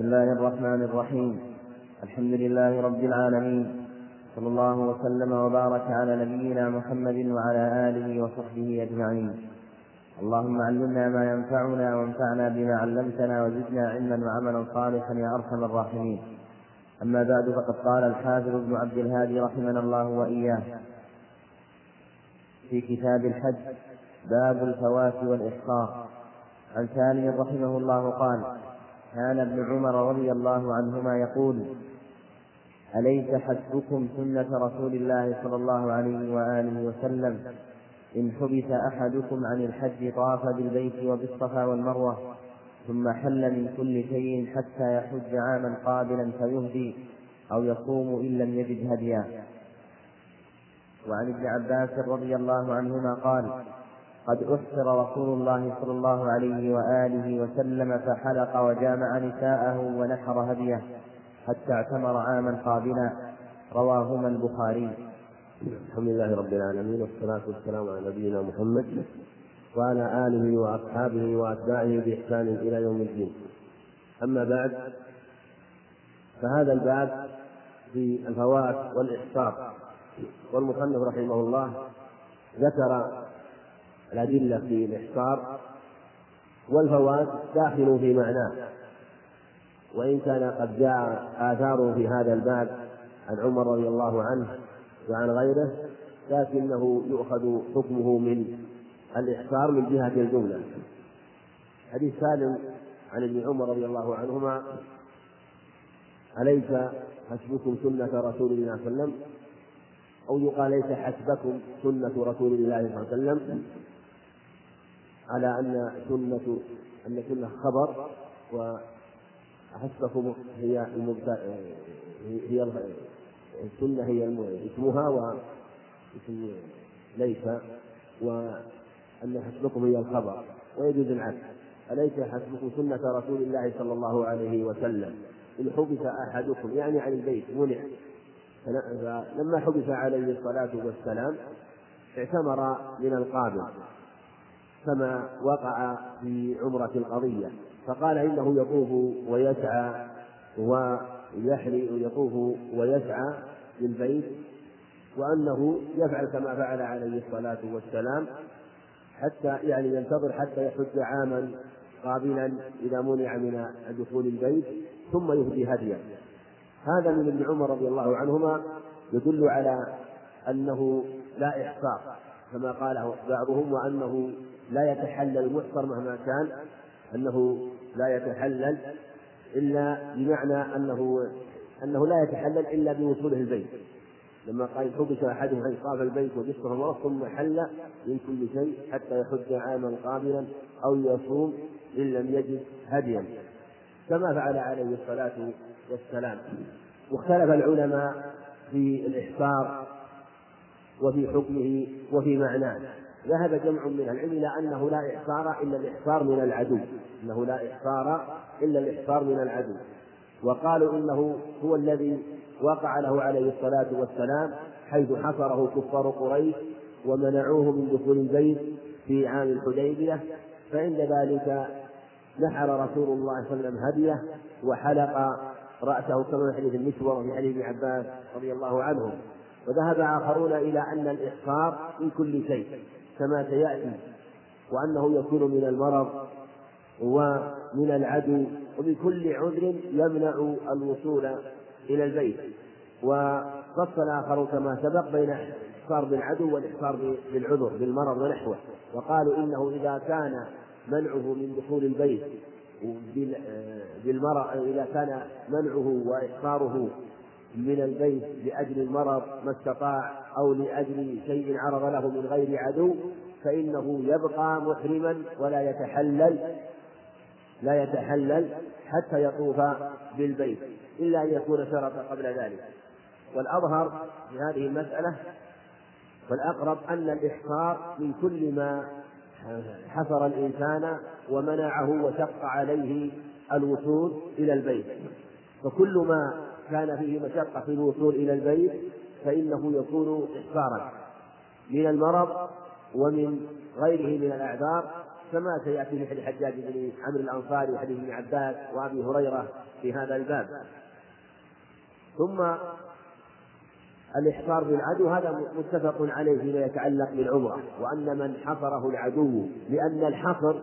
بسم الله الرحمن الرحيم. الحمد لله رب العالمين. صلى الله وسلم وبارك على نبينا محمد وعلى آله وصحبه أجمعين. اللهم علمنا ما ينفعنا وانفعنا بما علمتنا وزدنا علما وعملا صالحا يا أرحم الراحمين. أما بعد فقد قال الحافظ ابن عبد الهادي رحمنا الله وإياه في كتاب الحج باب الفوات والإحصار عن سالم رحمه الله قال كان ابن عمر رضي الله عنهما يقول أليس حسبكم سنة رسول الله صلى الله عليه وآله وسلم؟ إن حبس أحدكم عن الحج طاف بالبيت وبالصفا والمروة ثم حل من كل شيء حتى يحج عاما قابلا فيهدي أو يصوم إن لم يجد هديا. وعن ابن عباس رضي الله عنهما قال قد أحسر رسول الله صلى الله عليه وآله وسلم فحلق وجامع نساءه ونحر هديه حتى اعتمر عاما قابلا. رواهما البخاري. الحمد لله رب العالمين والصلاة والسلام على نبينا محمد وعلى آله وأصحابه وأتباعه بإحسان إلى يوم الدين. أما بعد فهذا الباب في الفوات والإحصار والمصنف رحمه الله ذكر الأدلة في الإحصار والفوات داخل في معناه. وإن كان قد جاء آثار في هذا الباب عن عمر رضي الله عنه وعن غيره لكنه يؤخذ حكمه من الإحصار من جهة الجملة. حديث سالم عن ابن عمر رضي الله عنهما أليس حسبكم سنة رسول الله صلى الله عليه وسلم؟ أو يقال ليس حسبكم سنة رسول الله صلى الله عليه وسلم؟ على أن سنة أن سنة خبر وحسبكم هي هي السنة هي اسمها واسم ليس وأن حسبكم هي الخبر ويجوز العكس. أليس حسبكم سنة رسول الله صلى الله عليه وسلم؟ إن حبس أحدكم يعني عن البيت منع. فلما حبس عليه الصلاة والسلام اعتمر من القابل كما وقع في عمرة القضية. فقال إنه يطوف ويسعى ويحري يطوف ويسعى للبيت وأنه يفعل كما فعل عليه الصلاة والسلام حتى يعني ينتظر حتى يحج عاما قابلا إذا منع من دخول البيت ثم يهدي هديا هذا من ابن عمر رضي الله عنهما يدل على أنه لا إحصار كما قاله بعضهم وأنه لا يتحلل المحصر مهما كان أنه لا يتحلل إلا بمعنى أنه أنه لا يتحلل إلا بوصوله البيت. لما قال حبس أحدهم عن طاف البيت وجسمه مرض ثم حل من كل شيء حتى يحج عاما قابلا أو يصوم إن لم يجد هديا. كما فعل عليه الصلاة والسلام. واختلف العلماء في الإحصار وفي حكمه وفي معناه. ذهب جمع من العلم إلى أنه لا إحصار إلا الإحصار من العدو. أنه لا إحصار إلا الإحصار من العدو. وقالوا إنه هو الذي وقع له عليه الصلاة والسلام حيث حصره كفار قريش ومنعوه من دخول البيت في عام الحديبية. فعند ذلك نحر رسول الله صلى الله عليه وسلم هديه وحلق رأسه كما في حديث المشور وفي حديث ابن عباس رضي الله عنهم. وذهب آخرون إلى أن الإحصار من كل شيء. كما سيأتي وأنه يكون من المرض ومن العدو ومن كل عذر يمنع الوصول إلى البيت. وفصل آخرون كما سبق بين الإحصار بالعدو والإحصار بالعذر بالمرض ونحوه. وقالوا إنه إذا كان منعه من دخول البيت بالمرض إذا كان منعه وإحصاره من البيت لأجل المرض ما استطاع أو لأجل شيء عرض له من غير عدو فإنه يبقى محرما ولا يتحلل لا يتحلل حتى يطوف بالبيت إلا أن يكون شرط قبل ذلك. والأظهر في هذه المسألة والأقرب أن الإحصار من كل ما حصر الإنسان ومنعه وشق عليه الوصول إلى البيت. فكل ما كان فيه مشقة في الوصول إلى البيت فإنه يكون إحصارا من المرض ومن غيره من الأعذار كما سيأتي في حديث الحجاج بن عمرو الأنصاري وحديث ابن عباس وأبي هريرة في هذا الباب. ثم الإحصار بالعدو هذا متفق عليه فيما يتعلق بالعمرة وأن من حصره العدو لأن الحصر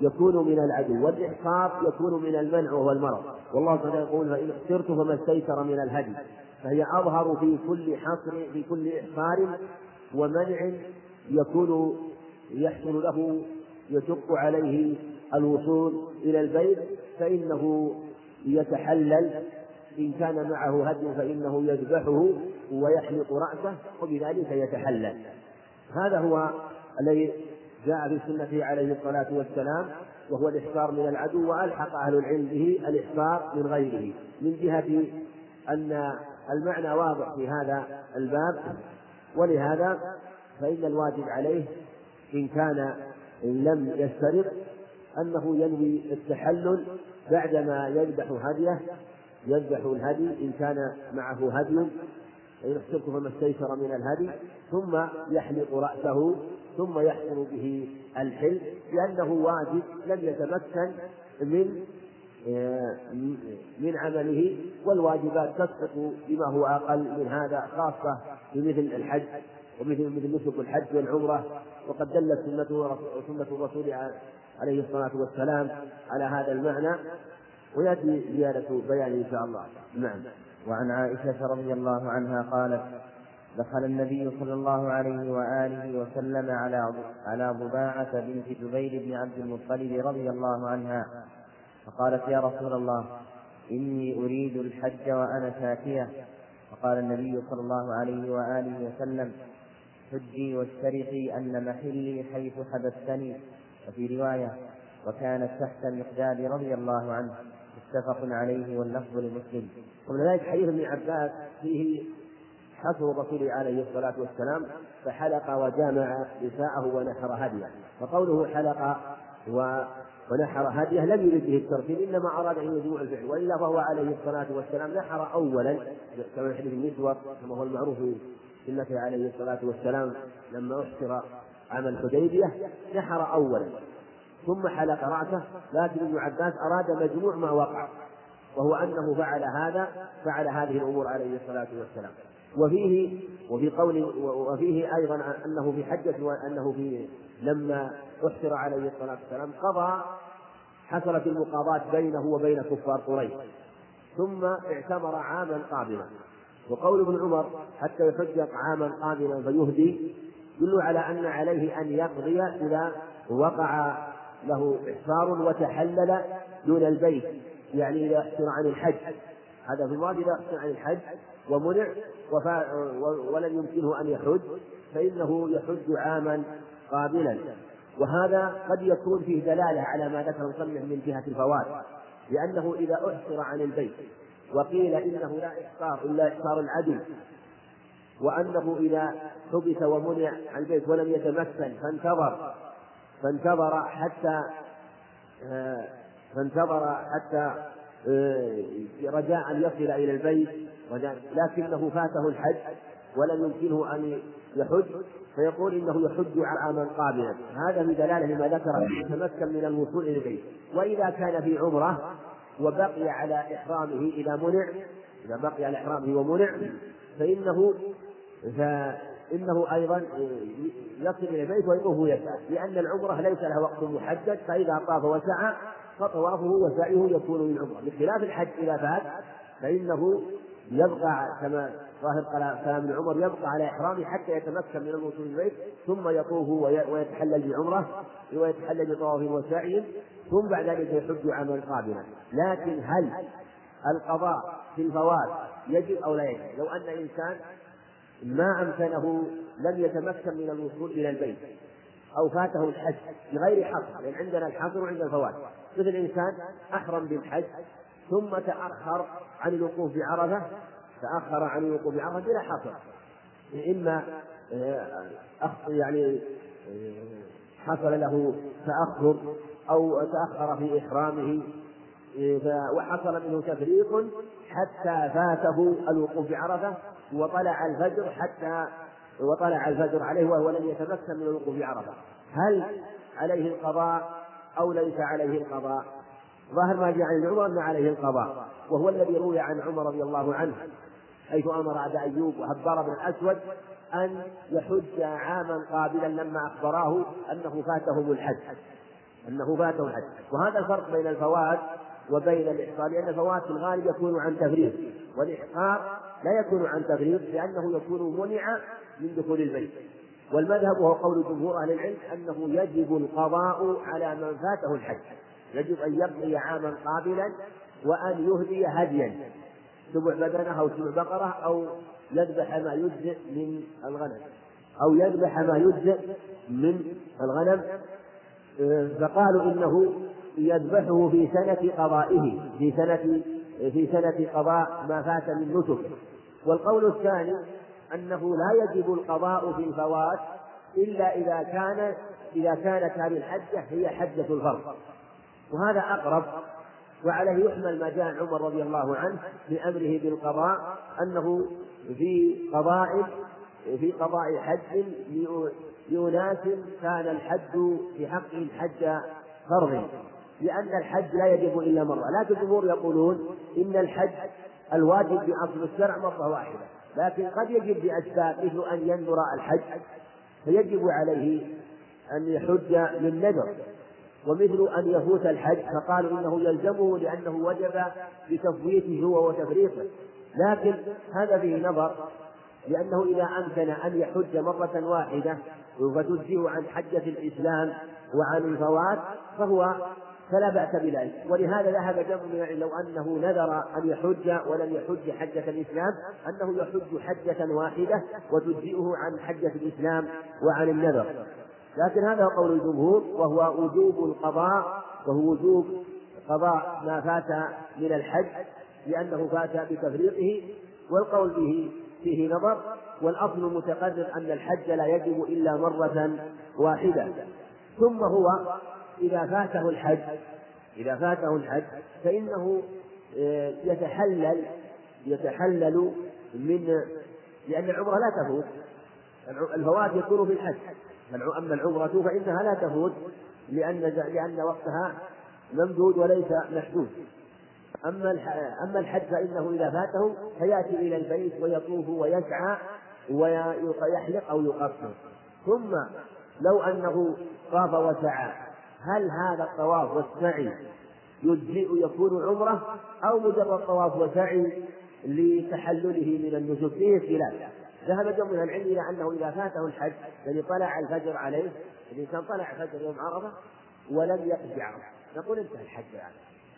يكون من العدو والإحصار يكون من المنع وهو المرض. والله تعالى يقول فإن احصرت فما استيسر من الهدي. فهي أظهر في كل حصر في كل إحصار ومنع يكون يحصل له يشق عليه الوصول إلى البيت فإنه يتحلل. إن كان معه هدي فإنه يذبحه ويحلق رأسه وبذلك يتحلل. هذا هو الذي جاء في سنته عليه الصلاة والسلام وهو الإحصار من العدو وألحق أهل العلم به الإحصار من غيره. من جهة أن المعنى واضح في هذا الباب. ولهذا فإن الواجب عليه إن كان إن لم يسترق أنه ينوي التحلل بعدما يذبح هديه يذبح الهدي إن كان معه هدي فإن احترت فما استيسر من الهدي ثم يحلق رأسه ثم يحصل به الحل لأنه واجب لم يتمكن من من عمله والواجبات تسقط بما هو أقل من هذا خاصة بمثل الحج ومثل مثل نسك الحج والعمرة. وقد دلت سنته سنة الرسول عليه الصلاة والسلام على هذا المعنى. ويأتي زيادة بيان إن شاء الله. نعم. وعن عائشة رضي الله عنها قالت دخل النبي صلى الله عليه وآله وسلم على على ضباعة بنت جبير بن عبد المطلب رضي الله عنها فقالت يا رسول الله إني أريد الحج وأنا شاكية فقال النبي صلى الله عليه وآله وسلم حجي واشترطي أن محلي حيث حدثتني وفي رواية وكانت تحت المقداد رضي الله عنه. متفق عليه واللفظ لمسلم. قبل ذلك حديث ابن عباس فيه حصر الرسول عليه الصلاة والسلام فحلق وجامع نساءه ونحر هديه. وقوله حلق و ونحر هديه لم يرد به الترتيب إنما أراد أن يجمع الفعل. وإلا فهو عليه الصلاة والسلام نحر اولا كما في حديث المسور كما هو المعروف في سنته عليه الصلاة والسلام لما أحصر عام الحديبية نحر اولا. ثم حلق رأسه لكن ابن عباس أراد مجموع ما وقع وهو أنه فعل هذا فعل هذه الأمور عليه الصلاة والسلام. وفيه وفي قول وفيه أيضا أنه في حجة وأنه في لما احصر عليه الصلاة والسلام قضى حصلت المقاضاة بينه وبين كفار قريش. ثم اعتمر عاما قابلا وقول ابن عمر حتى يحج عاما قابلا فيهدي يدل على أن عليه أن يقضي إذا وقع له إحصار وتحلل دون البيت يعني إذا احصر عن الحج. هذا في الماضي إذا احصر عن الحج ومنع ولم يمكنه أن يحج فإنه يحج عاما قابلا. وهذا قد يكون فيه دلالة على ما ذكر المصنف من جهة الفوات لأنه إذا أحصر عن البيت وقيل إنه لا إحصار إلا إحصار العدو وأنه إذا حبس ومنع عن البيت ولم يتمكن فانتظر فانتظر حتى فانتظر حتى رجاء أن يصل إلى البيت لكنه فاته الحج ولم يمكنه أن يحج فيقول إنه يحج عاما قابلا هذا بدلاله لما ذكر يتمكن من الوصول إلى البيت. وإذا كان في عمرة وبقي على إحرامه إذا منع إذا بقي على إحرامه ومنع فإنه فانه أيضا يصل إلى البيت ويطوف يسعى. لأن العمرة ليس لها وقت محدد فإذا طاف وسعى فطوافه وسعيه يكون من عمرة. بخلاف الحج إذا فات فإنه يبقى كما ظاهر كلام ابن عمر يبقى على إحرامه حتى يتمكن من الوصول البيت ثم يطوف ويتحلل بعمرة ويتحلل بطواف وسعي ثم بعد ذلك يحج عاما قابلا لكن هل القضاء في الفوات يجب أو لا يجب؟ لو أن إنسان ما أمكنه لم يتمكن من الوصول إلى البيت أو فاته الحج بغير حصر لأن عندنا الحصر وعند الفوات مثل إنسان أحرم بالحج ثم تأخر عن الوقوف بعرفة تأخر عن الوقوف بعرفة بلا حصر إما آه، يعني آه، حصل له تأخر أو تأخر في إحرامه وحصل منه تفريق حتى فاته الوقوف بعرفة وطلع الفجر حتى وطلع الفجر عليه وهو لم يتمكن من الوقوف بعرفة هل عليه القضاء أو ليس عليه القضاء؟ ظاهر ما جاء عن عمر أن عليه القضاء. وهو الذي روي عن عمر رضي الله عنه. حيث أمر أبا أيوب وهبار بن الأسود أن يحج عاما قابلا لما أخبراه أنه فاتهم الحج. أنه فاتهم الحج. وهذا الفرق بين الفوات وبين الإحصار لأن الفوات في الغالب يكون عن تفريط والإحصار لا يكون عن تفريط لأنه يكون منع من دخول البيت. والمذهب وهو قول جمهور أهل العلم أنه يجب القضاء على من فاته الحج. يجب أن يقضي عاما قابلا وأن يهدي هديا. سبع بدنة أو سبع بقرة أو يذبح ما يجزئ من الغنم. أو يذبح ما يجزئ من الغنم. فقالوا إنه يذبحه في سنة قضائه في سنة في سنة قضاء ما فات من نسك والقول الثاني أنه لا يجب القضاء في الفوات إلا إذا كان إذا كانت هذه الحجة هي حجة الفرض. وهذا أقرب وعليه يحمل ما جاء عمر رضي الله عنه في أمره بالقضاء أنه في قضاء في قضاء حج لأناس كان الحج في حقهم حج فرض. لأن الحج لا يجب إلا مرة. لكن الجمهور يقولون إن الحج الواجب بأصل الشرع مرة واحدة. لكن قد يجب بأسباب مثل أن ينذر الحج فيجب عليه أن يحج للنذر. ومثل أن يفوت الحج فقالوا إنه يلزمه لأنه وجب بتفويته هو وتفريطه. لكن هذا فيه نظر لأنه إذا أمكن أن يحج مرة واحدة فتجزئه عن حجة الإسلام وعن الفوات فهو فلا بأس بذلك. ولهذا ذهب جمع العلم لو أنه نذر أن يحج ولم يحج حجة الإسلام أنه يحج حجة واحدة وتجزئه عن حجة الإسلام وعن النذر. لكن هذا قول الجمهور وهو وجوب القضاء وهو وجوب قضاء ما فات من الحج لأنه فات بتفريطه والقول به فيه نظر والأصل المتقرر أن الحج لا يجب إلا مرة واحدة. ثم هو إذا فاته الحج إذا فاته الحج فإنه آه، يتحلل يتحلل من لأن العمرة لا تفوت الفوات يكون في الحج. أما العمرة فإنها لا تفوت لأن لأن وقتها ممدود وليس محدود. أما أما الحج فإنه إذا فاته فيأتي إلى البيت ويطوف ويسعى ويحلق أو يقصر. ثم لو أنه طاف وسعى هل هذا الطواف والسعي يجزئ يكون عمرة أو مجرد طواف وسعي لتحلله من النسك فيه خلاف ذهب جمع من العلم إلى أنه إذا فاته الحج يعني طلع الفجر عليه الإنسان طلع الفجر يوم عرفة ولم يقف عرفة نقول انتهى الحج يعني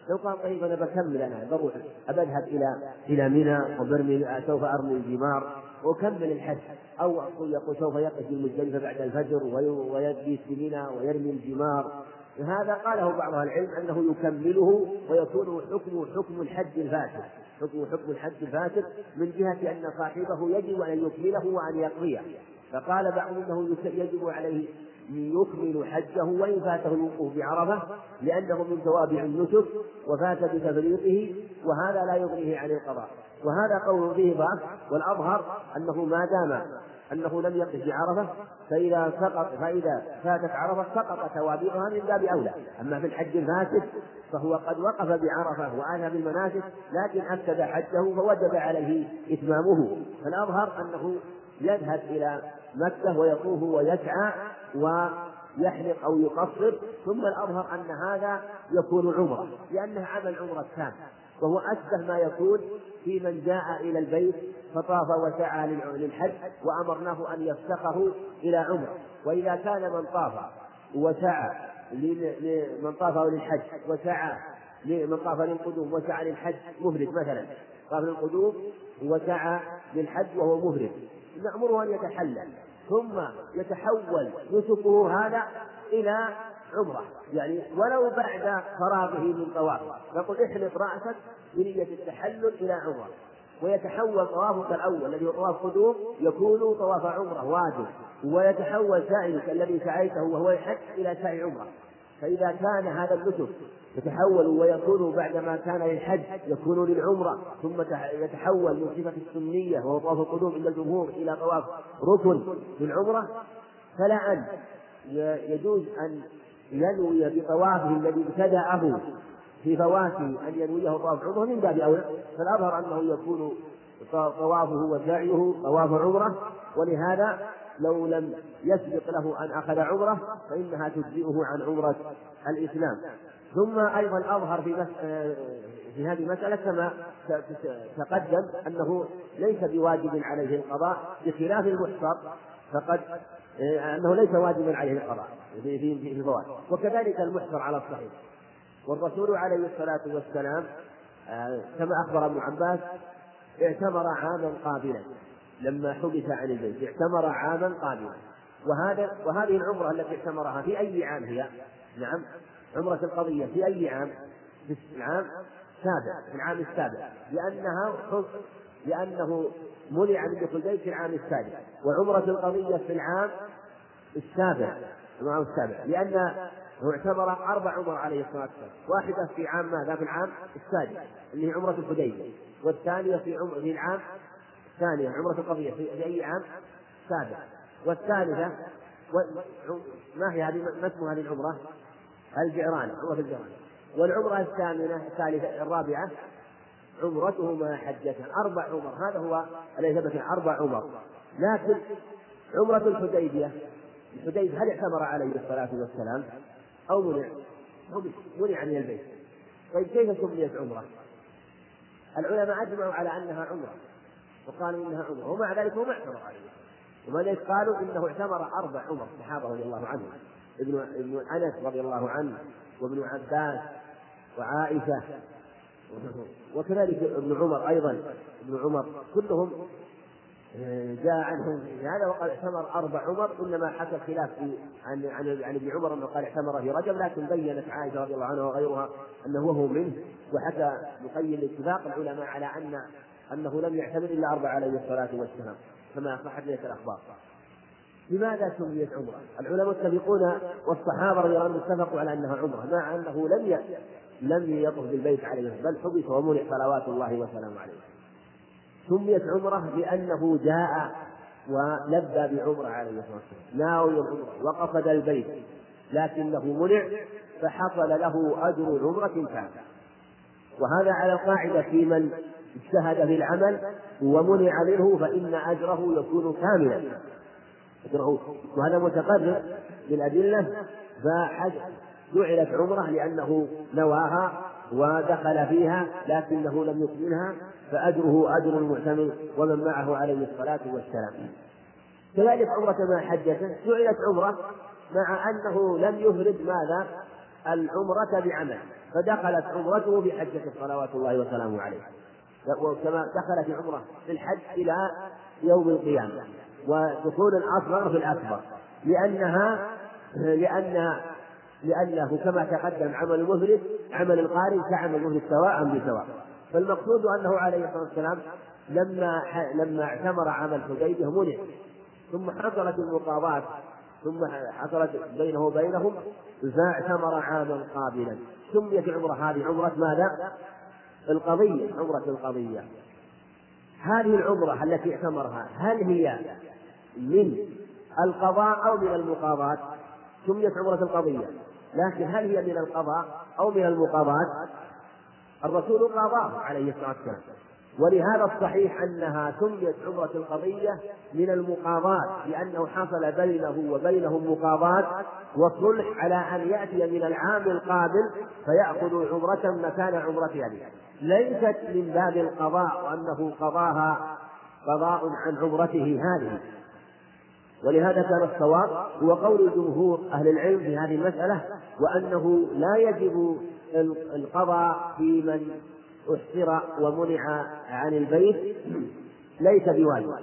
لو قال طيب أنا بكمل أنا بروح. بذهب إلى إلى منى وبرمي سوف أرمي الجمار واكمل الحج؟ أو يقول سوف يقف المزدلفه بعد الفجر ويبيت بمنى ويرمي الجمار. هذا قاله بعض العلم أنه يكمله ويكون حكمه حكم الحج الفاسد حكم حكم الحج الفاسد من جهة أن صاحبه يجب أن يكمله وأن يقضيه. فقال بعضهم إنه يجب عليه يكمل حجه وإن فاته الوقوف بعرفة لأنه من توابع النسك وفات بتفريطه وهذا لا يغنيه عن القضاء. وهذا قول فيه والأظهر أنه ما دام أنه لم يقف بعرفة فإذا سقط فإذا فاتت عرفة سقط توابعها من باب أولى. أما في الحج الفاسد فهو قد وقف بعرفة وأتى بالمناسك لكن أفسد حجه فوجب عليه إتمامه. فالأظهر أنه يذهب إلى مكة ويطوف ويسعى ويحلق أو يقصر ثم الأظهر أن هذا يكون عمرة لأنه عمل عمرة تام وهو أشبه ما يكون في من جاء إلى البيت فطاف وسعى للحج وأمرناه أن يفسخه إلى عمرة وإذا كان من طاف وسعى من طاف للحج وسعى من طاف للقدوم وسعى للحج مفرد مثلا. طاف للقدوم وسعى للحج وهو مفرد نأمره أن يتحلل ثم يتحول نسكه هذا إلى عمرة. يعني ولو بعد فراغه من طواف نقول احلق رأسك بنية التحلل إلى عمرة. ويتحول طوافك الأول الذي هو طواف قدوم يكون طواف عمرة. واجب. ويتحول سعيك الذي سعيته وهو الحج إلى سعي عمرة. فإذا كان هذا النسك يتحول ويكون بعدما كان للحج يكون للعمرة ثم يتحول من صفة السنية وهو طواف القدوم عند الجمهور إلى طواف ركن للعمرة فلا أن يجوز أن ينوي بطوافه الذي ابتدأه في فواته أن ينويه طواف عمرة من باب أولى فالأظهر أنه يكون طوافه وسعيه طواف عمرة ولهذا لو لم يسبق له أن أخذ عمرة فإنها تجزئه عن عمرة الإسلام. ثم أيضا أظهر في في هذه المسألة كما تقدم أنه ليس بواجب عليه القضاء بخلاف المحصر فقد أنه ليس واجبا عليه القضاء في في وكذلك المحصر على الصحيح. والرسول عليه الصلاة والسلام آه، كما أخبر ابن عباس اعتمر عاما قابلا لما حبس عن البيت اعتمر عاما قابلا وهذا وهذه العمرة التي اعتمرها في أي عام هي؟ نعم عمرة القضية في أي عام؟ في العام السابع في العام السابع لأنها لأنه منع من دخول البيت في العام السابع وعمرة القضية في العام السابع العام السابع لأن هو اعتبر أربع عمر عليه الصلاة والسلام. واحدة في عام ماذا؟ في العام السادس اللي هي عمرة الحديبية. والثانية في عمر في العام الثانية عمرة القضية في أي عام؟ سابع. والثالثة و... ما هي هذه؟ ما اسم هذه العمرة؟ الجعران عمرة الجعران والعمرة الثامنة الثالثة الرابعة عمرته ما حجة. أربع عمر هذا هو ثبت أربع عمر. لكن عمرة الحديبية الحديبية هل اعتمر عليه الصلاة والسلام؟ أو منع؟ منع. من البيت. طيب كيف سميت عمرة؟ العلماء أجمعوا على أنها عمرة وقالوا إنها عمرة ومع ذلك هو ما اعتمر عليه ولذلك قالوا إنه اعتمر أربع عمر الصحابة رضي الله عنهم. ابن ابن أنس رضي الله عنه وابن عباس وعائشة وكذلك ابن عمر أيضا. ابن عمر كلهم جاء عنهم هذا وقال اعتمر أربع عمر إنما حصل خلاف في عن عن عن ابن عمر أنه قال اعتمر في رجب لكن بينت عائشة رضي الله عنها وغيرها أنه وهو منه وحتى يقيم اتفاق العلماء على أن أنه لم يعتمر إلا أربع عليه الصلاة والسلام كما صحت ذلك الأخبار لماذا سميت عمرة؟ العلماء متفقون والصحابة رضي الله عنهم اتفقوا على أنها عمرة مع أنه لم لم يطف بالبيت عليه بل حبس ومنع صلوات الله وسلامه عليه سميت عمرة لأنه جاء ولبى بعمرة عليه الصلاة والسلام. ناوي العمرة وقصد البيت لكنه منع فحصل له أجر عمرة كاملة. وهذا على القاعدة في من اجتهد في العمل ومنع منه فإن أجره يكون كاملا. أجره. وهذا متقرر بالأدلة جعلت عمرة لأنه نواها ودخل فيها لكنه لم يكملها فأجره أجر المعتمر ومن معه عليه الصلاة والسلام. كذلك عمرة مع حجته جعلت عمرة مع أنه لم يفرد ماذا؟ العمرة بعمل فدخلت عمرته بحجة صلوات الله وسلامه عليه. وكما دخل في عمرة في الحج إلى يوم القيامة ودخول الأصغر في الأكبر لأنها لأن لأنه كما تقدم عمل المفرد عمل القارئ كعمل المفرد سواء بسواء. فالمقصود أنه عليه الصلاة والسلام لما لما اعتمر عام الحديبية منع ثم حصلت المقاضاة ثم حصلت بينه وبينهم فاعتمر عاما قابلا سميت العمرة هذه عمرة ماذا؟ القضية عمرة القضية هذه العمرة التي اعتمرها هل هي من القضاء أو من المقاضاة؟ سميت عمرة القضية لكن هل هي من القضاء أو من المقاضاة؟ الرسول قاضاه عليه الصلاة والسلام. ولهذا الصحيح أنها سميت عمرة القضية من المقاضاة لأنه حصل بينه وبينهم مقاضاة وصلح على أن يأتي من العام القابل فيأخذ عمرة مكان عمرة هذه ليست من باب القضاء وأنه قضاها قضاء عن عمرته هذه. ولهذا كان الصواب هو قول جمهور أهل العلم في هذه المسألة وأنه لا يجب القضاء في من أحصر ومنع عن البيت ليس بواجب.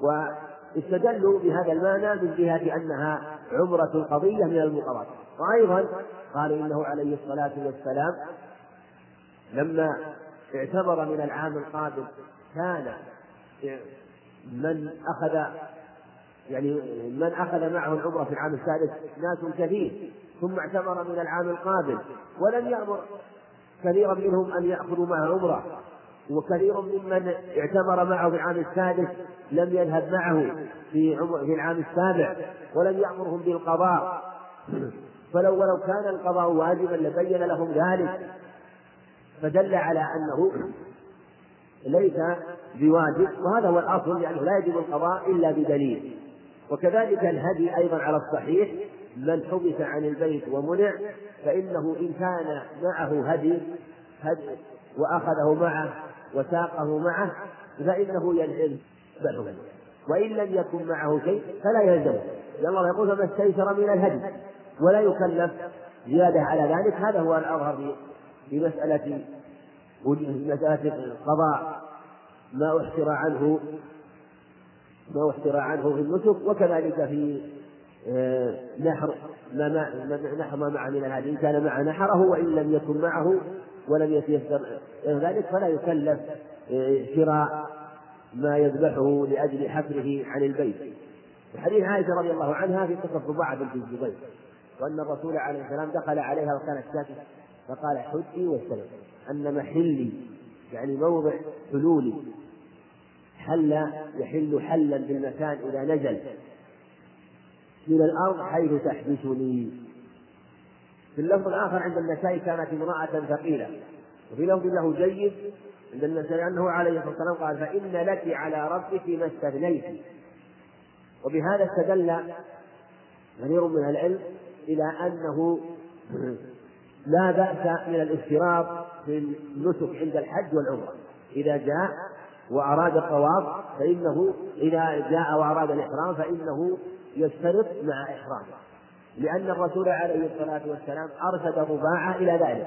واستدلوا بهذا المعنى من جهة أنها عمرة القضية من المقرات. وأيضا قالوا إنه عليه الصلاة والسلام لما اعتبر من العام القادم كان من أخذ يعني من أخذ معه العمرة في العام السادس ناس كثير. ثم اعتمر من العام القابل ولم يأمر كثيرا منهم أن يأخذوا معه عمرة وكثير ممن اعتمر معه في العام السادس لم يذهب معه في في العام السابع ولم يأمرهم بالقضاء. فلو ولو كان القضاء واجبا لبين لهم ذلك فدل على أنه ليس بواجب وهذا هو الأصل لأنه لا يجب القضاء إلا بدليل. وكذلك الهدي أيضا على الصحيح من حبس عن البيت ومنع فإنه إن كان معه هدي, هدي وأخذه معه وساقه معه فإنه يلزم وإن لم يكن معه شيء فلا يلزمه. لأن الله يقول فما استيسر من الهدي. ولا يكلف زيادة على ذلك. هذا هو الأظهر في مسألة مسألة القضاء. ما أحسر عنه ما أحسر عنه في النسك وكذلك في نحر ما نحر ما معه من الهدي. إن كان مع نحره وإن لم يكن معه ولم يتيسر. ذلك فلا يكلف آه، شراء ما يذبحه لأجل حفره عن البيت. وحديث عائشة رضي الله عنها في قصة رباعة بنت الزبير وأن الرسول عليه السلام دخل عليها وكانت ساكتة فقال حجي واستلم أن محلي يعني موضع حلولي حل يحل حلا بالمكان إذا نزل. من الأرض حيث تحبسني في اللفظ الآخر عند النسائي كانت امرأة ثقيلة وفي لفظ له جيد عند النسائي أنه عليه الصلاة والسلام قال فإن لك على ربك ما استثنيت وبهذا استدل كثير من العلم إلى أنه لا بأس من الاشتراط في النسك عند الحج والعمرة. إذا جاء وأراد الطواف فإنه إذا جاء وأراد الإحرام فإنه يشترط مع إحرامه. لأن الرسول عليه الصلاة والسلام أرشد رباعة إلى ذلك.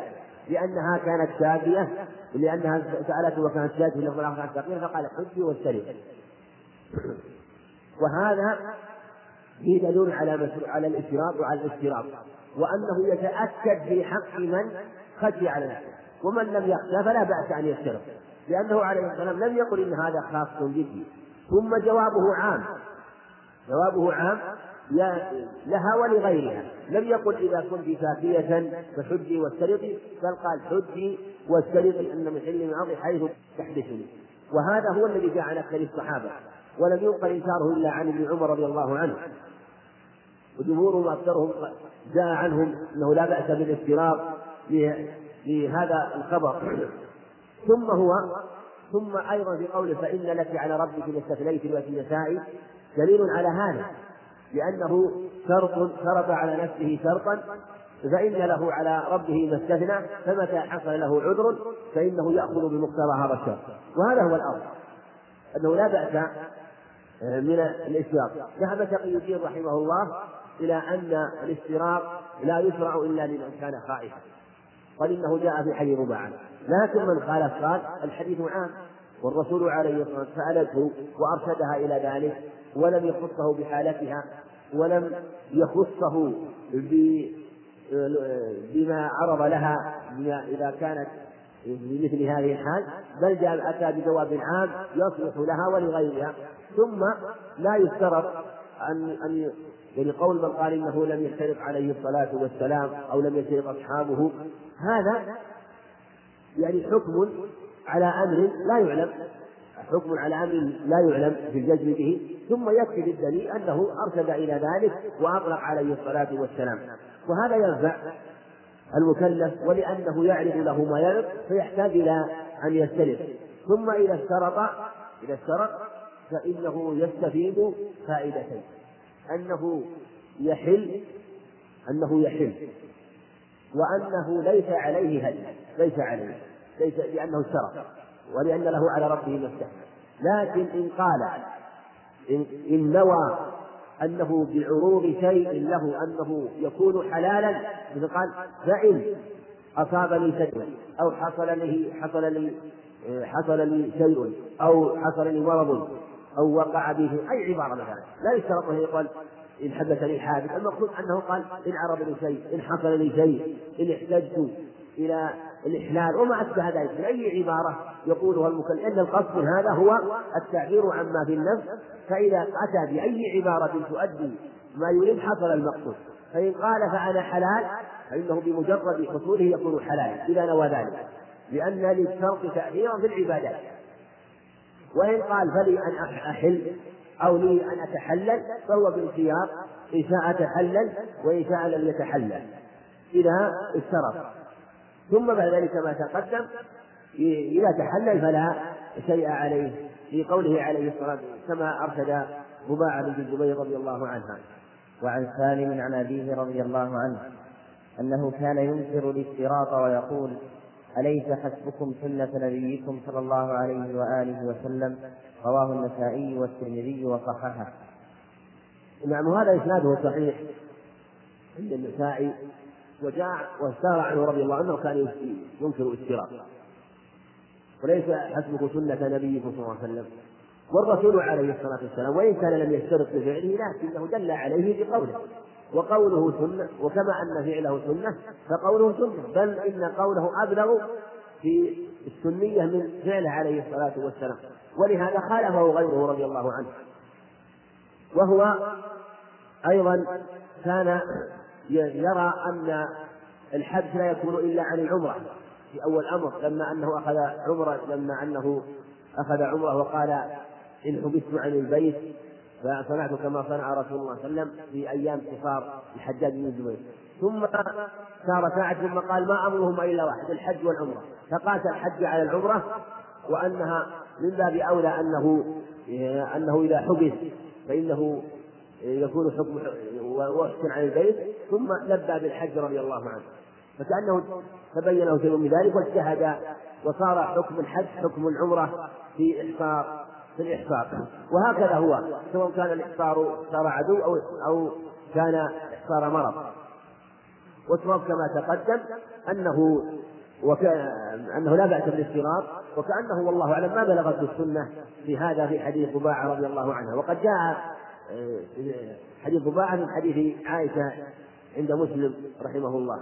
لأنها كانت شافية لأنها سألته وكانت شافية في الأخرى فقيرة فقال حجي واشتري وهذا فيه دليل على على الاشتراط وعلى الاشتراط وأنه يتأكد في حق من خشي على نفسه. ومن لم يخشى فلا بأس أن يشترط. لأنه عليه السلام لم يقل إن هذا خاص به. ثم جوابه عام. جوابه عام لها ولغيرها. لم يقل إذا كنت سافية فحجي واسترطي بل قال حجي واسترطي أن من حل من حيث تحدثني. وهذا هو الذي جاء عن أكثر الصحابة ولم ينقل إنكاره إلا عن ابن عمر رضي الله عنه. وجمهورهم أكثرهم جاء عنهم أنه لا بأس بالاشتراط لهذا الخبر. ثم هو ثم أيضا في قوله فإن لك على ربك ما استثنيت في النساء دليل على هذا لأنه شرط شرط على نفسه شرطا فإن له على ربه ما استثنى فمتى حصل له عذر فإنه يأخذ بمقتضى هذا الشرط. وهذا هو الأمر أنه لا بأس من الاشتراط. ذهب تقي الدين رحمه الله إلى أن الاشتراط لا يشرع إلا لمن كان خائفا. قال إنه جاء في حي رباعا لكن من خالف قال الحديث عام والرسول عليه الصلاة والسلام سألته وأرشدها إلى ذلك ولم يخصه بحالتها ولم يخصه بما عرض لها إذا كانت بمثل هذه الحال بل جاء أتى بجواب عام يصلح لها ولغيرها. ثم لا يشترط أن أن يعني قول من قال إنه لم يشترط عليه الصلاة والسلام أو لم يشترط أصحابه هذا يعني حكم على أمر لا يعلم. حكم على أمر لا يعلم في الجزم به ثم يكفي بالدليل أنه أرشد إلى ذلك وأطلق عليه الصلاة والسلام. وهذا ينفع المكلف ولأنه يعرض له ما يعرض فيحتاج إلى أن يستلف. ثم إذا اشترط إذا اشترط فإنه يستفيد فائدتين. أنه يحل أنه يحل. وأنه ليس عليه هدي ليس عليه ليس لأنه اشترط. ولأن له على ربه ما لكن إن قال إن, إن نوى أنه بعروض شيء له أنه يكون حلالا مثل قال فإن أصابني شيء أو حصل لي حصل لي حصل لي شيء أو حصل لي مرض أو وقع به أي عبارة مثلا لا يشترط أن يقول إن حدثني حادث. المقصود أنه قال إن عرض لي شيء إن حصل لي شيء إن احتجت إلى الإحلال وما أشبه ذلك من أي عبارة يقولها المكلف. إن القصد من هذا هو التعبير عما في النفس فإذا أتى بأي عبارة تؤدي ما يريد حصل المقصود. فإن قال فأنا حلال فإنه بمجرد حصوله يكون حلالا إذا نوى ذلك. لأن للشرط تأثيرا في العبادات. وإن قال فلي أن أحل أو لي أن أتحلل فهو بالخيار إن شاء تحلل وإن شاء لم يتحلل. إذا اشترط ثم بعد ذلك ما تقدم إذا تحلل فلا شيء عليه في قوله عليه الصلاة والسلام كما أرشد رباعة بن الزبير رضي الله عنها وعن سالم عن أبيه رضي الله عنه أنه كان ينكر الاشتراط ويقول أليس حسبكم سنة نبيكم صلى الله عليه وآله وسلم؟ رواه النسائي والترمذي وصححه. نعم وهذا إسناده صحيح عند النسائي وجاء واستار عنه رضي الله عنه كان ينكر اشتراط وليس حسبك سنة نبيكم صلى الله عليه وسلم. والرسول عليه الصلاة والسلام وإن كان لم يشترط بفعله لكنه دل عليه بقوله. وقوله سنة وكما أن فعله سنة فقوله سنة بل إن قوله أبلغ في السنية من فعله عليه الصلاة والسلام. ولهذا خالفه غيره رضي الله عنه. وهو أيضا كان يرى أن الحبس لا يكون إلا عن العمرة. في أول أمر لما أنه أخذ عمرة لما أنه أخذ عمرة وقال إن حبست عن البيت فصنعت كما صنع رسول الله صلى الله عليه وسلم في أيام قصار الحجاج بن الزبير. ثم صار ساعة ثم قال ما أمرهما إلا واحد الحج والعمرة. فقاس الحج على العمرة وأنها من باب أولى أنه أنه إذا حبس فإنه يكون حكم وحسن عن البيت. ثم لبى بالحج رضي الله عنه. فكأنه تبين له شيء من ذلك واجتهد وصار حكم الحج حكم العمرة في إحصار في الإحصار. وهكذا هو سواء كان الإحصار إحصار عدو أو أو كان إحصار مرض. والصواب كما تقدم أنه وك... أنه لا بأس بالاشتراط وكأنه والله أعلم ما بلغت السنة في هذا في حديث طباعة رضي الله عنها. وقد جاء آه، حديث طباعة من حديث عائشة عند مسلم رحمه الله.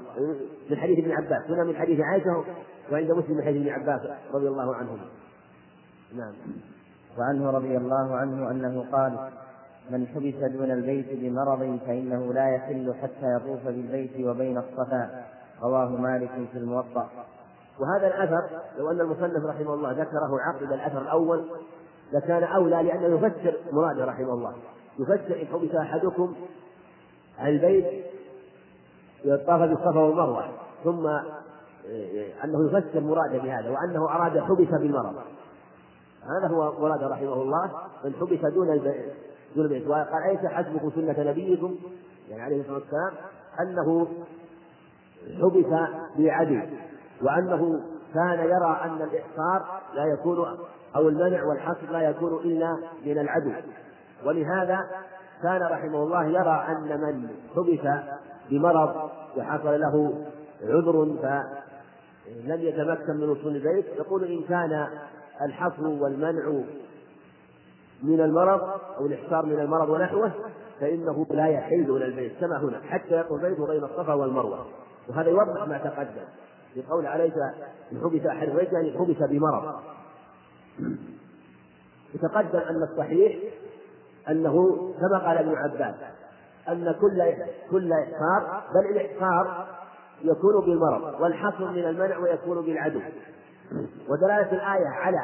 من حديث ابن عباس. هنا من حديث عائشة وعند مسلم من حديث ابن عباس رضي الله عنهما. نعم. وعنه رضي الله عنه أنه قال من حبس دون البيت بمرض فإنه لا يحل حتى يطوف بالبيت وبين الصفا. رواه مالك في الموطأ. وهذا الأثر لو أن المصنف رحمه الله ذكره عقب الأثر الأول لكان أولى لأنه يفسر مراده رحمه الله. يفسر إن حبس أحدكم عن البيت طاف بالصفا والمروة ثم أنه يفسر مراده بهذا وأنه أراد حبس بالمرض. هذا هو مراد رحمه الله من حبس دون دون البيت. وقال أليس حسبكم سنة نبيكم؟ يعني عليه الصلاة والسلام أنه حبس بعدل وأنه كان يرى أن الإحصار لا يكون أو المنع والحصر لا يكون إلا من العدو. ولهذا كان رحمه الله يرى أن من حبس بمرض وحصل له عذر فلم يتمكن من وصول البيت. يقول إن كان الحصر والمنع من المرض أو الإحصار من المرض ونحوه فإنه لا يحل إلى البيت. كما هنا حتى يقول البيت بين الصفا والمروة. وهذا يوضح ما تقدم. في قول عليك إن حبس أحد البيت يعني حبس بمرض. يتقدم أن الصحيح أنه كما قال ابن عباس أن كل كل إحصار بل الإحصار يكون بالمرض والحصر من المنع ويكون بالعدو. ودلالة الآية على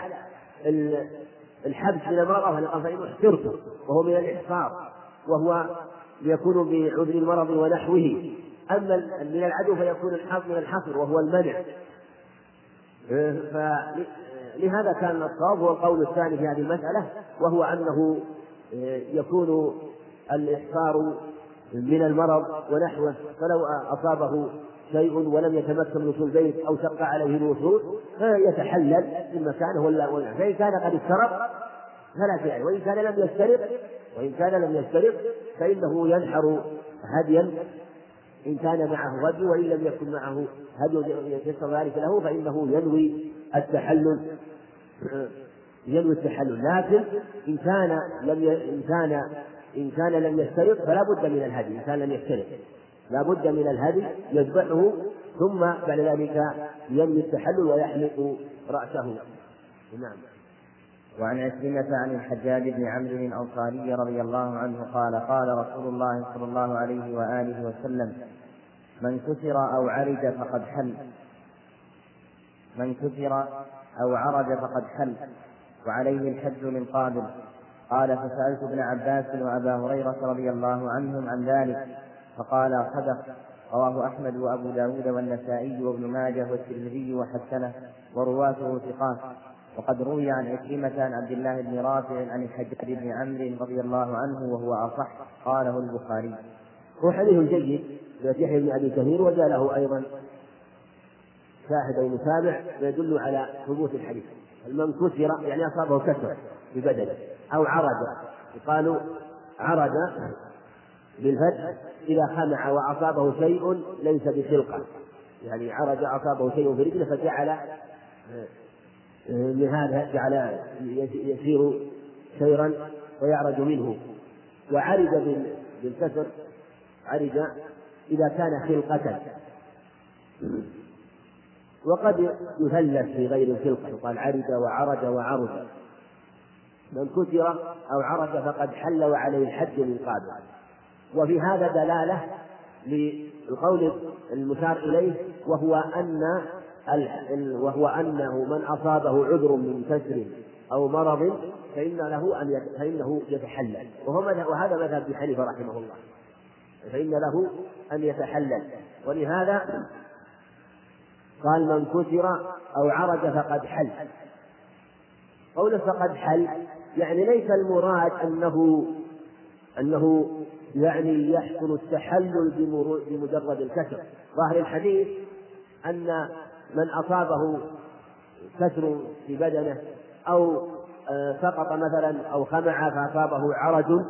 الحبس من المرض فإنه احترته وهو من الإحصار وهو يكون بعذر المرض ونحوه. أما من العدو فيكون الحظ من الحصر وهو المنع. فلهذا كان الصواب هو القول الثاني في هذه المسألة وهو أنه يكون الإحصار من المرض ونحوه فلو أصابه شيء ولم يتمكن من وصول البيت أو شق عليه الوصول فيتحلل من مكانه ولا ولا فإن كان قد اشترط فلا شيء وإن كان لم يشترط وإن كان لم يشترط فإنه ينحر هديا. إن كان معه هدي وإن لم يكن معه هدي يتيسر ذلك له فإنه ينوي التحلل. ينوي التحلل. لكن إن كان لم ي... إن كان إن كان لم يشترط فلا بد من الهدي إن كان لم يشترط لا بد من الهدي يذبحه ثم بعد ذلك ينوي التحلل ويحلق رأسه. نعم. وعن عكرمة عن الحجاج بن عمرو الأنصاري رضي الله عنه قال قال رسول الله صلى الله عليه وآله وسلم من كسر أو عرج فقد حل. من كسر أو عرج فقد حل. وعليه الحج من قابل. قال فسألت ابن عباس وأبا هريرة رضي الله عنهم عن ذلك فقال صدق رواه أحمد وأبو داود والنسائي وابن ماجه والترمذي وحسنه ورواته ثقات. وقد روي عن عكرمة عن عبد الله بن رافع عن الحجاج بن عمرو رضي الله عنه وهو أصح قاله البخاري. هو حديث جيد يحيى بن أبي كثير وجاء له أيضا شاهد أو متابع يدل على ثبوت الحديث. المن كسر يعني أصابه كسر ببدنه أو عرج. يقال عرج بالفتح إذا خمع وأصابه شيء ليس بخلقة. يعني عرج أصابه شيء في رجله فجعل من هذا جعل يسير سيرا ويعرج منه. وعرج بالكسر عرج إذا كان خلقة. وقد يثلث في غير الخلقة. يقال عرج وعرج وعرج. من كسر أو عرج فقد حل وعليه الحد من قابل. وفي هذا دلالة للقول المشار إليه وهو أن وهو أنه من أصابه عذر من كسر أو مرض فإن له أن فإنه يتحلل. وهو وهذا مذهب ابن حنيفة رحمه الله. فإن له أن يتحلل. ولهذا قال من كسر أو عرج فقد حل. قوله فقد حل. يعني ليس المراد أنه أنه يعني يحصل التحلل بمجرد الكسر. ظاهر الحديث أن من أصابه كسر في بدنه أو آه، سقط مثلا أو خمع فأصابه عرج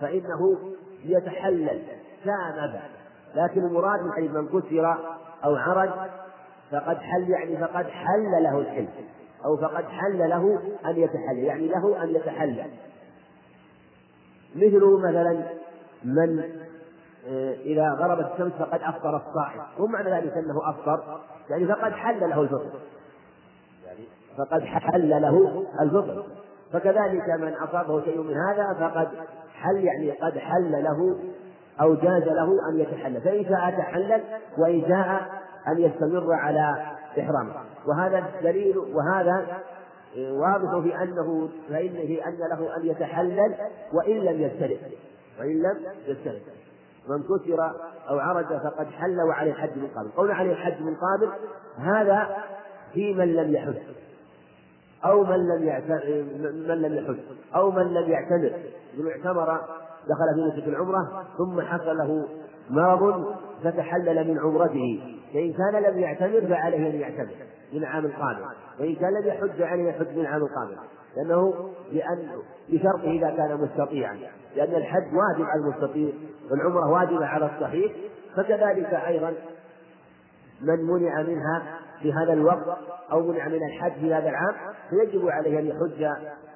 فإنه يتحلل. ساء لكن المراد من حيث من كسر أو عرج فقد حل يعني فقد حل له الحل. أو فقد حل له أن يتحلل يعني له أن يتحلل. مثل مثلا من آه، إذا غربت الشمس فقد أفطر الصائم. مو معنى ذلك أنه أفطر يعني فقد حل له الفطر. يعني فقد حل له الفطر. فكذلك من أصابه شيء من هذا فقد حل يعني قد حل له أو جاز له أن يتحلل. فإن شاء تحلل وإن شاء أن يستمر على إحرامه وهذا دليل وهذا واضح في أنه فإن في أن له أن يتحلل وإن لم يستلم وإن لم يستلم من كسر أو عرج فقد حل وعليه الحج من قابل قول عليه الحج من قابل هذا في من لم يحج. أو من لم من لم يحج. أو من لم يعتمر. من اعتمر دخل في نسك العمرة ثم حصل له مرض فتحلل من عمرته. فإن كان لم يعتمر فعليه أن يعتمر من العام القادم وإن كان لم يحج عليه يحج من العام القادم لأنه لأن بشرطه إذا كان مستطيعا. لأن الحج واجب على المستطيع والعمرة واجبة على الصحيح. فكذلك أيضا من منع منها في هذا الوقت أو منع من الحج في هذا العام فيجب عليه أن يحج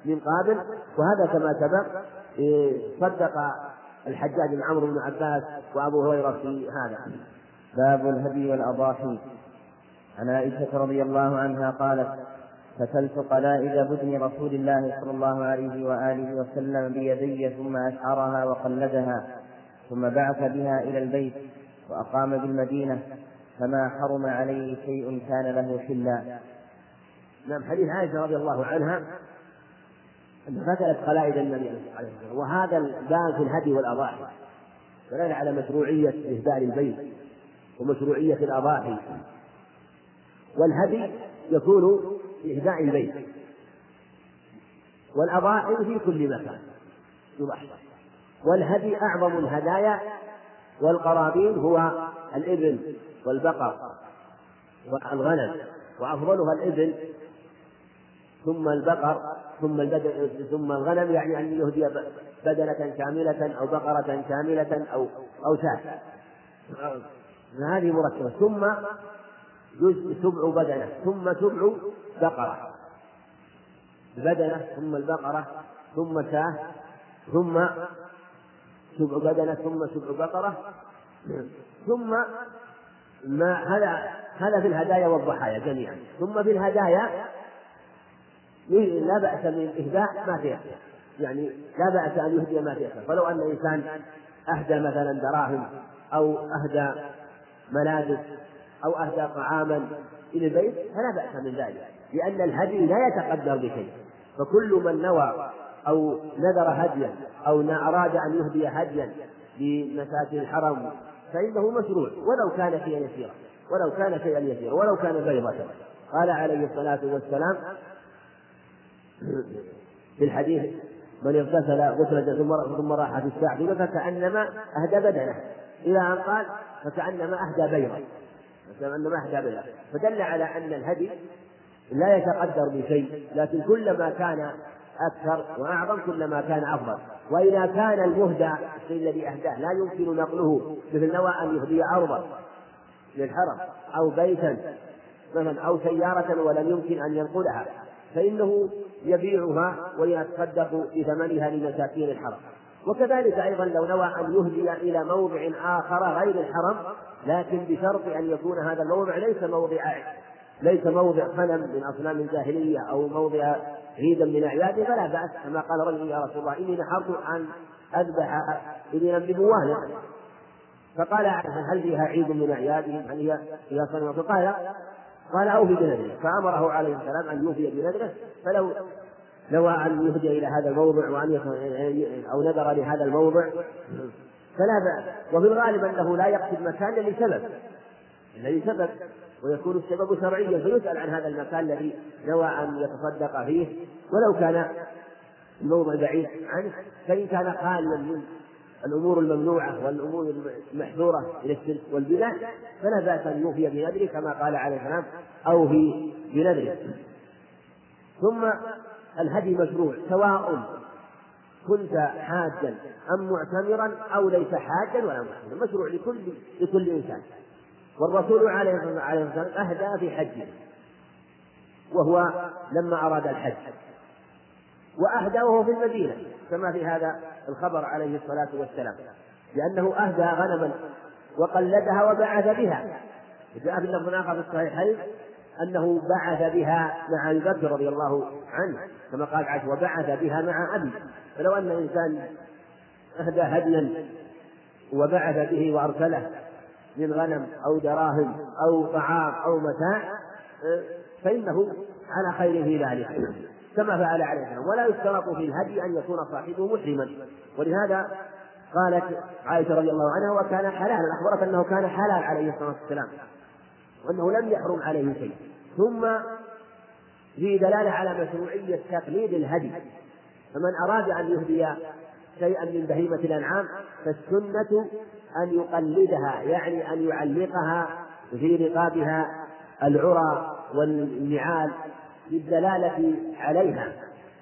من قابل وهذا كما سبق إيه، صدق الحجاج بن عمرو بن عباس وأبو هريرة في هذا. باب الهدي والأضاحي. عن عائشة رضي الله عنها قالت فتلت قلائد بدن رسول الله صلى الله عليه وآله وسلم بيدي ثم أشعرها وقلدها ثم بعث بها إلى البيت وأقام بالمدينة فما حرم عليه شيء كان له حلا نعم حديث عائشة رضي الله عنها أن فتلت قلائد النبي عليه الصلاة والسلام وهذا الباب في الهدي والأضاحي دلالة على مشروعية إهداء البيت ومشروعية الأضاحي. والهدي يكون إهداء البيت. والأضاحي في كل مكان. يضحى والهدي أعظم الهدايا والقرابين هو الإبل والبقر والغنم وأفضلها الإبل ثم البقر ثم البدن ثم الغنم يعني أن يهدي بدنة كاملة أو بقرة كاملة أو أو شاة هذه مركبة. ثم جزء سبع بدنة. ثم سبع بقرة. بدنة ثم البقرة ثم شاة ثم سبع بدنة ثم سبع بقرة. ثم ما هذا هذا في الهدايا والضحايا جميعا. ثم في الهدايا لا بأس من إهداء ما فيها. يعني لا بأس أن يهدي ما فيها. فلو أن إنسان أهدى مثلا دراهم أو أهدى ملابس أو أهدى طعاما إلى البيت فلا بأس من ذلك لأن الهدي لا يتقدر بشيء. فكل من نوى أو نذر هديا أو أراد أن يهدي هديا لمساكن الحرم فإنه مشروع ولو كان شيئا يسيرا ولو كان شيئا يسيرا ولو كان بيضة. قال عليه الصلاة والسلام في الحديث من اغتسل غسلة ثم ثم راح في الساعة فكأنما أهدى بدنه. إلى أن قال فكأنما أهدى بيضا فكأنما أهدى بيضا فدل على أن الهدي لا يتقدر بشيء لكن كلما كان أكثر وأعظم كلما كان أفضل. وإذا كان المهدى الشيء الذي أهداه لا يمكن نقله مثل نوى أن يهدي أرضا للحرم أو بيتا مثلا أو سيارة ولم يمكن أن ينقلها فإنه يبيعها ويتصدق بثمنها لمساكين الحرم. وكذلك أيضا لو نوى أن يهدي إلى موضع آخر غير الحرم لكن بشرط أن يكون هذا الموضع ليس موضع ليس موضع صنم من أصنام الجاهلية أو موضع عيدا من أعياده فلا بأس كما قال رجل يا رسول الله إني نحرت أن أذبح إبلا ببوانه فقال هل فيها عيد من أعيادهم هل هي فيها صنم؟ فقال قال أوفي بنذره فأمره عليه السلام أن يوفي بنذره فلو نوى أن يهدي إلى هذا الموضع وأن أو نذر لهذا الموضع فلا بأس. وفي الغالب أنه لا يقصد مكانا لسبب لسبب ويكون السبب شرعيا فيسأل عن هذا المكان الذي نوى أن يتصدق فيه. ولو كان الموضع بعيد عنه فإن كان خاليا من الأمور الممنوعة والأمور المحذورة إلى الشرك والبدع فلا بأس أن يوفي بنذره كما قال عليه السلام أوفي بنذره. ثم الهدي مشروع سواء كنت حاجا أم معتمرا أو ليس حاجا ولا معتمرا مشروع لكل لكل إنسان. والرسول عليه الصلاة والسلام أهدى في حجه وهو لما أراد الحج. وأهدى وهو في المدينة كما في هذا الخبر عليه الصلاة والسلام لأنه أهدى غنما وقلدها وبعث بها. جاء في اللفظ آخر في الصحيحين أنه بعث بها مع أبي بكر رضي الله عنه كما قال عائشة وبعث بها مع أبي. فلو أن إنسان أهدى هديا وبعث به وأرسله من غنم أو دراهم أو طعام أو متاع فإنه على خير في ذلك كما فعل عليه السلام. ولا يشترط في الهدي أن يكون صاحبه محرما ولهذا قالت عائشة رضي الله عنها وكان حلالا. أخبرت أنه كان حلال عليه الصلاة والسلام. وأنه لم يحرم عليه شيء. ثم في دلالة على مشروعية تقليد الهدي. فمن أراد أن يهدي شيئا من بهيمة الأنعام فالسنة أن يقلدها يعني أن يعلقها في رقابها العرى والنعال للدلالة عليها.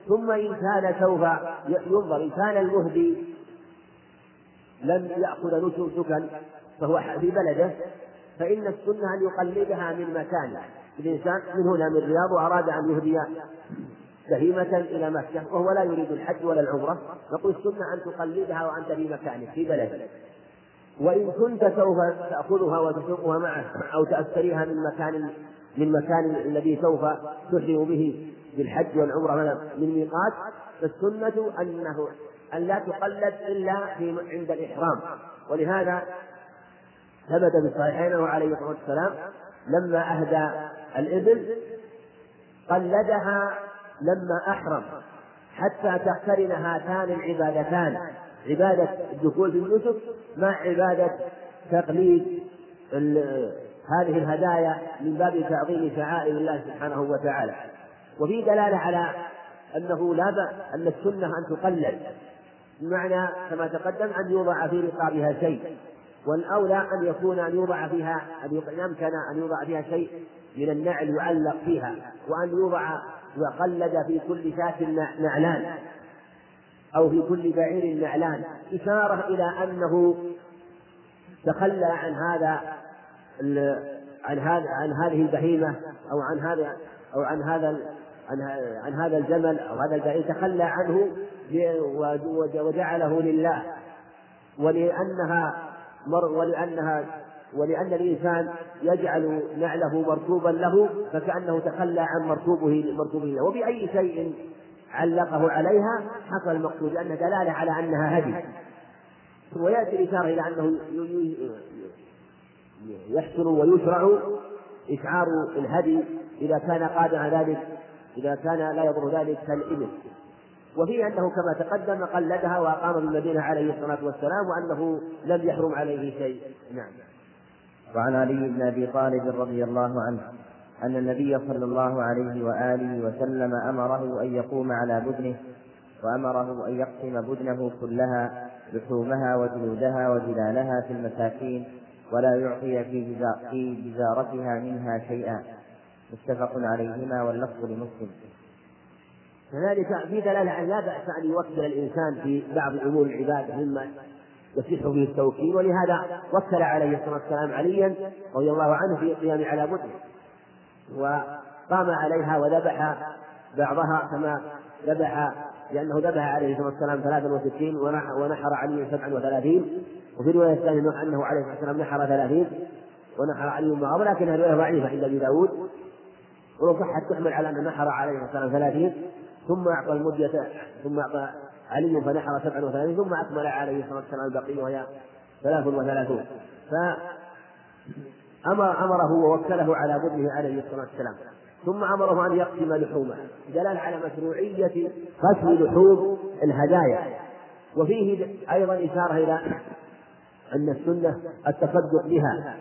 ثم إن كان سوف ينظر إن كان المهدي لم يأخذ نسكا فهو في بلده فإن السنة أن يقلدها من مكانه الإنسان من هنا من الرياض وأراد أن يهدي بهيمة إلى مكة وهو لا يريد الحج ولا العمرة. نقول السنة أن تقلدها وأنت في مكانك في بلدك. وإن كنت سوف تأخذها وتسوقها معك أو تأثريها من مكان من مكان الذي سوف تحرم به بالحج والعمرة من ميقات فالسنة أنه أن لا تقلد إلا في عند الإحرام. ولهذا ثبت في الصحيحين عليه الصلاة والسلام لما أهدى الإبل قلدها لما أحرم حتى تقترن هاتان العبادتان. عبادة الدخول في النسك مع عبادة تقليد هذه الهدايا من باب تعظيم شعائر الله سبحانه وتعالى. وفي دلالة على أنه لا بأس أن السنة أن تقلد. بمعنى كما تقدم أن يوضع في رقابها شيء. والأولى أن يكون أن يوضع فيها أن يمكن أن يوضع فيها شيء من النعل يعلق فيها وأن يوضع وقلد في كل شاة نعلان أو في كل بعير نعلان إشارة إلى أنه تخلى عن هذا عن هذا عن هذه البهيمة أو عن هذا أو عن هذا عن, هذا الجمل أو هذا البعير تخلى عنه وجعله لله ولأنها ولأنها ولأن الإنسان يجعل نعله مركوبا له فكأنه تخلى عن مركوبه مركوبه له. وبأي شيء علقه عليها حصل المقصود لأن دلالة على أنها هدي. ويأتي الإشارة إلى أنه يحسن ويشرع إشعار الهدي إذا كان قادر ذلك إذا كان لا يضر ذلك كالإبل. وفيه أنه كما تقدم قلدها وأقام بالمدينة عليه الصلاة والسلام وأنه لم يحرم عليه شيء. نعم. وعن علي بن أبي طالب رضي الله عنه أن النبي صلى الله عليه وآله وسلم أمره أن يقوم على بدنه وأمره أن يقسم بدنه كلها لحومها وجلودها وجلالها في المساكين ولا يعطي في في جزارتها منها شيئا. متفق عليهما واللفظ لمسلم. كذلك في دلالة أن لا بأس أن يوكل الإنسان في بعض أمور العبادة مما يصح به التوكيل ولهذا وكل عليه الصلاة والسلام عليا رضي الله عنه في القيام على بدنه وقام عليها وذبح بعضها كما ذبح لأنه ذبح عليه الصلاة والسلام 63 ونحر علي 37 وفي رواية الثانية أنه عليه الصلاة والسلام نحر 30 ونحر علي معه ولكن الرواية ضعيفة عند أبي داود. ولو صحت تحمل على أن نحر عليه الصلاة والسلام 30 ثم أعطى المدة ثم أعطى علي فنحر 37 ثم أكمل عليه الصلاة والسلام البقية وهي 33 فأمر أمره ووكله على بدنه عليه الصلاة والسلام. ثم أمره أن يقسم لحومه. دلالة على مشروعية قسم لحوم الهدايا. وفيه أيضا إشارة إلى أن السنة التصدق بها.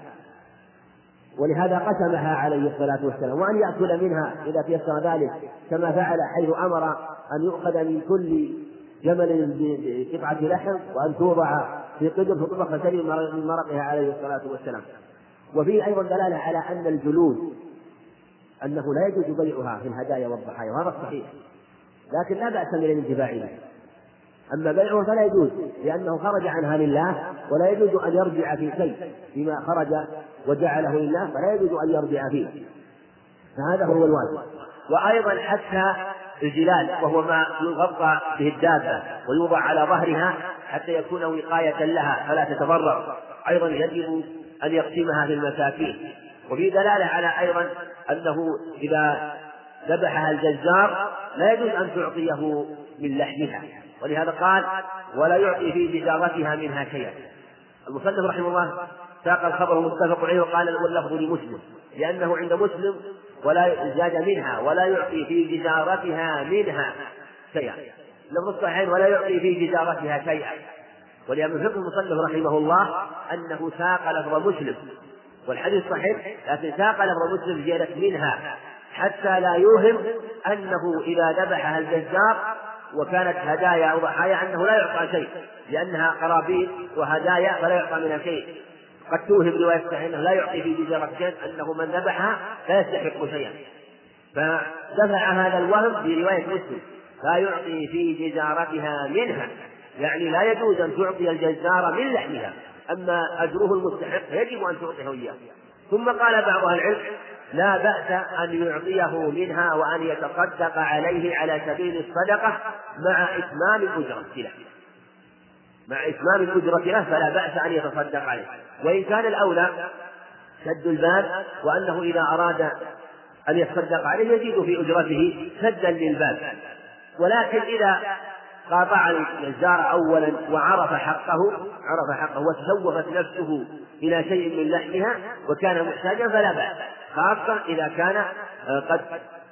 ولهذا قسمها عليه الصلاة والسلام وأن يأكل منها إذا تيسر ذلك كما فعل حيث أمر أن يؤخذ من كل جمل بقطعة لحم وأن توضع في قدر فطبخ شيء من مرقها عليه الصلاة والسلام. وفيه أيضا دلالة على أن الجلود أنه لا يجوز بيعها في الهدايا والضحايا وهذا صحيح لكن لا بأس من الانتفاع بها أما بيعها فلا يجوز لأنه خرج عنها لله ولا يجوز أن يرجع في شيء فيما خرج وجعله لله فلا يجوز أن يرجع فيه. فهذا هو الواجب. وأيضا حتى الجلال وهو ما يغطى به الدابة ويوضع على ظهرها حتى يكون وقاية لها فلا تتضرر. أيضا يجب أن يقسمها في المساكين. وفي دلالة على أيضا أنه إذا ذبحها الجزار لا يجوز أن تعطيه من لحمها. ولهذا قال ولا يعطي في جزارتها منها شيئا. المصنف رحمه الله ساق الخبر متفق عليه وقال واللفظ لمسلم لأنه عند مسلم ولا زاد منها ولا يعطي في جزارتها منها شيئا. لفظ الصحيحين ولا يعطي في جزارتها شيئا. ولأن فقه المصنف رحمه الله أنه ساق لفظ مسلم والحديث صحيح لكن ساق لفظ مسلم زيادة منها حتى لا يوهم أنه إذا ذبحها الجزار وكانت هدايا أو ضحايا أنه لا يعطى شيء لأنها قرابين وهدايا فلا يعطى منها شيء قد توهم رواية صحيحة أنه لا يعطي في جزارة شيء أنه من ذبحها لا يستحق شيئا. فدفع هذا الوهم في رواية مسلم لا يعطي في جزارتها منها. يعني لا يجوز أن تعطي الجزار من لحمها أما أجره المستحق يجب أن تعطيه إياه. ثم قال بعض أهل العلم لا بأس أن يعطيه منها وأن يتصدق عليه على سبيل الصدقة مع إتمام الأجرة له مع إتمام الأجرة له فلا بأس أن يتصدق عليه. وإن كان الأولى سد الباب وأنه إذا أراد أن يتصدق عليه يزيد في أجرته سدا للباب. ولكن إذا قاطع الجزار أولا وعرف حقه عرف حقه وتسوفت نفسه إلى شيء من لحمها وكان محتاجا فلا بأس. خاصة إذا كان آه، قد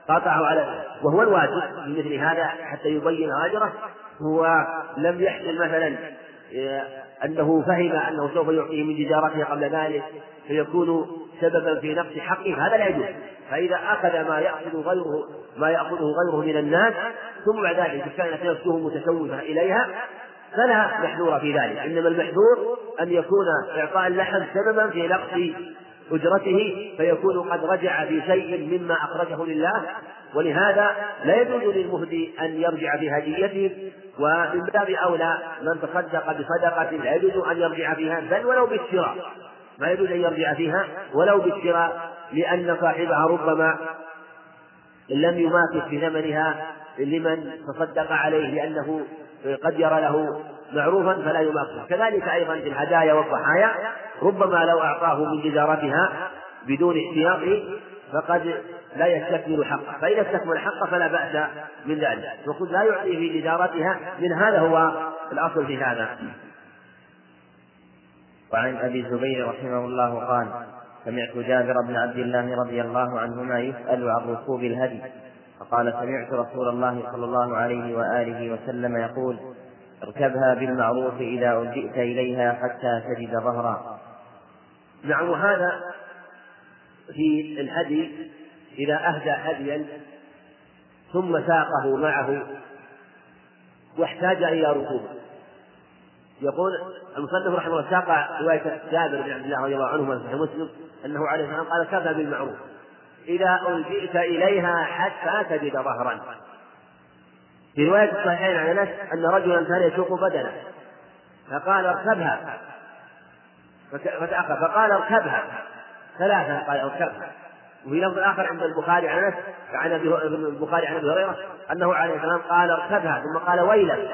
قطعه على وهو الواجب في مثل هذا حتى يبين أجره هو لم يحصل مثلا آه، أنه فهم أنه سوف يعطيه من تجارته قبل ذلك فيكون سببا في نقص حقه هذا لا يجوز. فإذا أخذ ما يأخذ غيره ما يأخذه غيره من الناس ثم بعد ذلك كانت نفسه متشوفة إليها فلا محذور في ذلك. إنما المحذور أن يكون إعطاء اللحم سببا في نقص أجرته فيكون قد رجع في شيء مما أخرجه لله. ولهذا لا يجوز للمهدي أن يرجع في هديته ومن باب أولى من تصدق بصدقة لا يجوز أن يرجع فيها بل ولو بالشراء. ما يجوز أن يرجع فيها ولو بالشراء لأن صاحبها ربما لم يماكث بثمنها لمن تصدق عليه لأنه قد يرى له معروفا فلا يماكث كذلك أيضا في الهدايا والضحايا ربما لو أعطاه من جدارتها بدون احتياط فقد لا يستكمل حقه. فإذا استكمل حقه فلا بأس من ذلك. وقد لا يعطي في جدارتها من هذا هو الأصل في هذا. وعن أبي الزبير رحمه الله قال سمعت جابر بن عبد الله رضي الله عنهما يسأل عن ركوب الهدي. فقال سمعت رسول الله صلى الله عليه وآله وسلم يقول اركبها بالمعروف إذا ألجئت إليها حتى تجد ظهرا. نعم وهذا في الهدي إذا أهدى هديا ثم ساقه معه واحتاج إلى ركوبه. يقول المصنف رحمه الله ساق رواية جابر بن عبد الله رضي الله عنهما في مسلم أنه عليه السلام قال كفى بالمعروف. إذا ألجئت إليها حتى تجد ظهرا. في رواية الصحيحين عن أنس أن رجلا كان يسوق بدنه فقال اركبها. فتأخر فقال اركبها. ثلاثة قال اركبها. وفي لفظ آخر عند البخاري عن أنس عن البخاري عن أبي هريرة أنه عليه السلام قال اركبها ثم قال ويلك.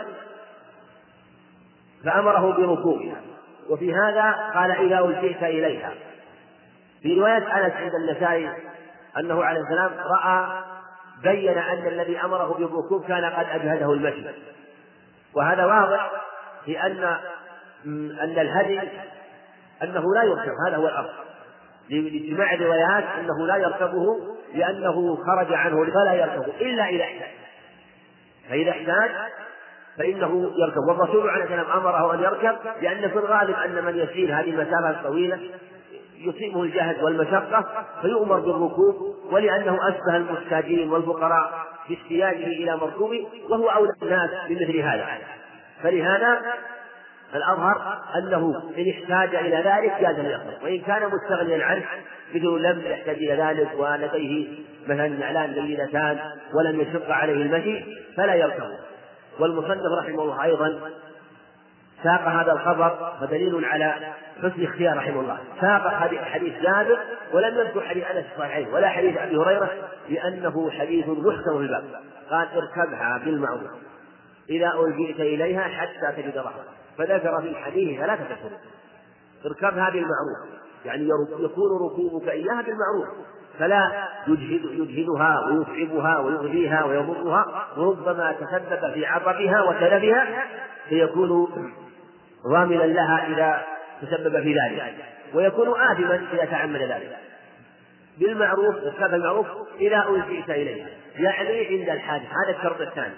فأمره بركوبها. وفي هذا قال إذا ألجئت إليها. في رواية أنس عند النسائي أنه عليه السلام رأى بين أن الذي أمره بالركوب كان قد أجهده المشي. وهذا واضح في أن أن الهدي أنه لا يركب هذا هو الأصل لاجتماع الروايات أنه لا يركبه لأنه خرج عنه فلا يركبه إلا إذا احتاج. فإذا احتاج فإنه يركب. والرسول عليه السلام أمره أن يركب لأن في الغالب أن من يسير هذه المسافة الطويلة يصيبه الجهد والمشقة فيؤمر بالركوب ولأنه أشبه المحتاجين والفقراء باحتياجه إلى مركوبه وهو أولى الناس بمثل هذا. فلهذا الأظهر أنه إن احتاج إلى ذلك جاز أن وإن كان مستغنيا عنه مثل لم يحتاج إلى ذلك ولديه مثلا نعلان لينتان ولم يشق عليه المشي فلا يركب. والمصنف رحمه الله أيضا ساق هذا الخبر فدليل على حسن اختيار رحمه الله. ساق حديث جابر ولم يذكر حديث أنس الصحيحين ولا حديث أبي هريرة لأنه حديث محكم في الباب. قال اركبها بالمعروف. إذا ألجئت إليها حتى تجد ظهرها فذكر في الحديث ثلاثة شروط اركبها بالمعروف. يعني يكون ركوبك إياها بالمعروف. فلا يجهد يجهدها ويتعبها ويؤذيها ويضرها. وربما تسبب في عطبها وتلفها فيكون ضامنا لها إذا تسبب في ذلك ويكون آثما إذا تعمد ذلك. بالمعروف إسقاط المعروف إذا ألجئت إليه. يعني عند الحاجة هذا الشرط الثاني.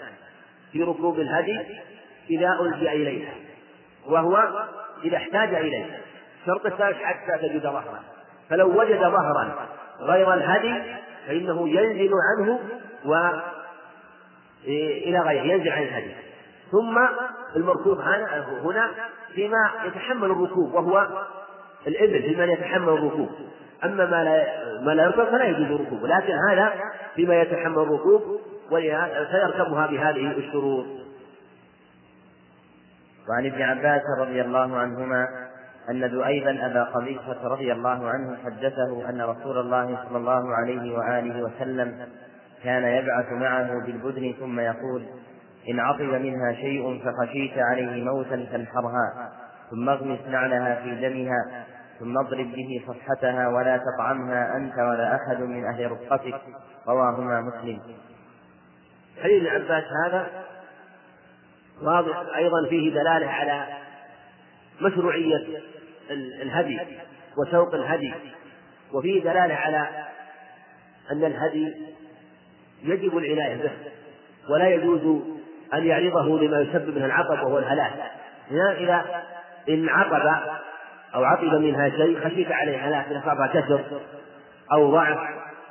في ركوب الهدي إذا ألجئ إليها وهو إذا احتاج إليه. الشرط الثالث حتى تجد ظهرا. فلو وجد ظهرا غير الهدي فإنه ينزل عنه و إلى غيره ينزل عن الهدي. ثم المركوب هنا فيما يتحمل الركوب وهو الإبل فيما يتحمل الركوب أما ما لا ما لا يركب فلا يجوز الركوب لكن هذا فيما يتحمل الركوب ولهذا سيركبها بهذه الشروط. وعن ابن عباس رضي الله عنهما أن ذؤيبا أبا قبيصة رضي الله عنه حدثه أن رسول الله صلى الله عليه وآله وسلم كان يبعث معه بالبدن ثم يقول إن عطب منها شيء فخشيت عليه موتا فانحرها ثم اغمس نعلها في دمها ثم اضرب به صفحتها ولا تطعمها أنت ولا أحد من أهل رفقتك رواهما مسلم. حديث ابن عباس هذا واضح أيضا فيه دلالة على مشروعية الهدي وسوق الهدي وفيه دلالة على أن الهدي يجب العناية به ولا يجوز أن يعرضه لما يسبب منه العطب وهو الهلاك. إذا إن عطب أو عطب منها شيء خشيت عليه هلاك إن أصابها كسر أو ضعف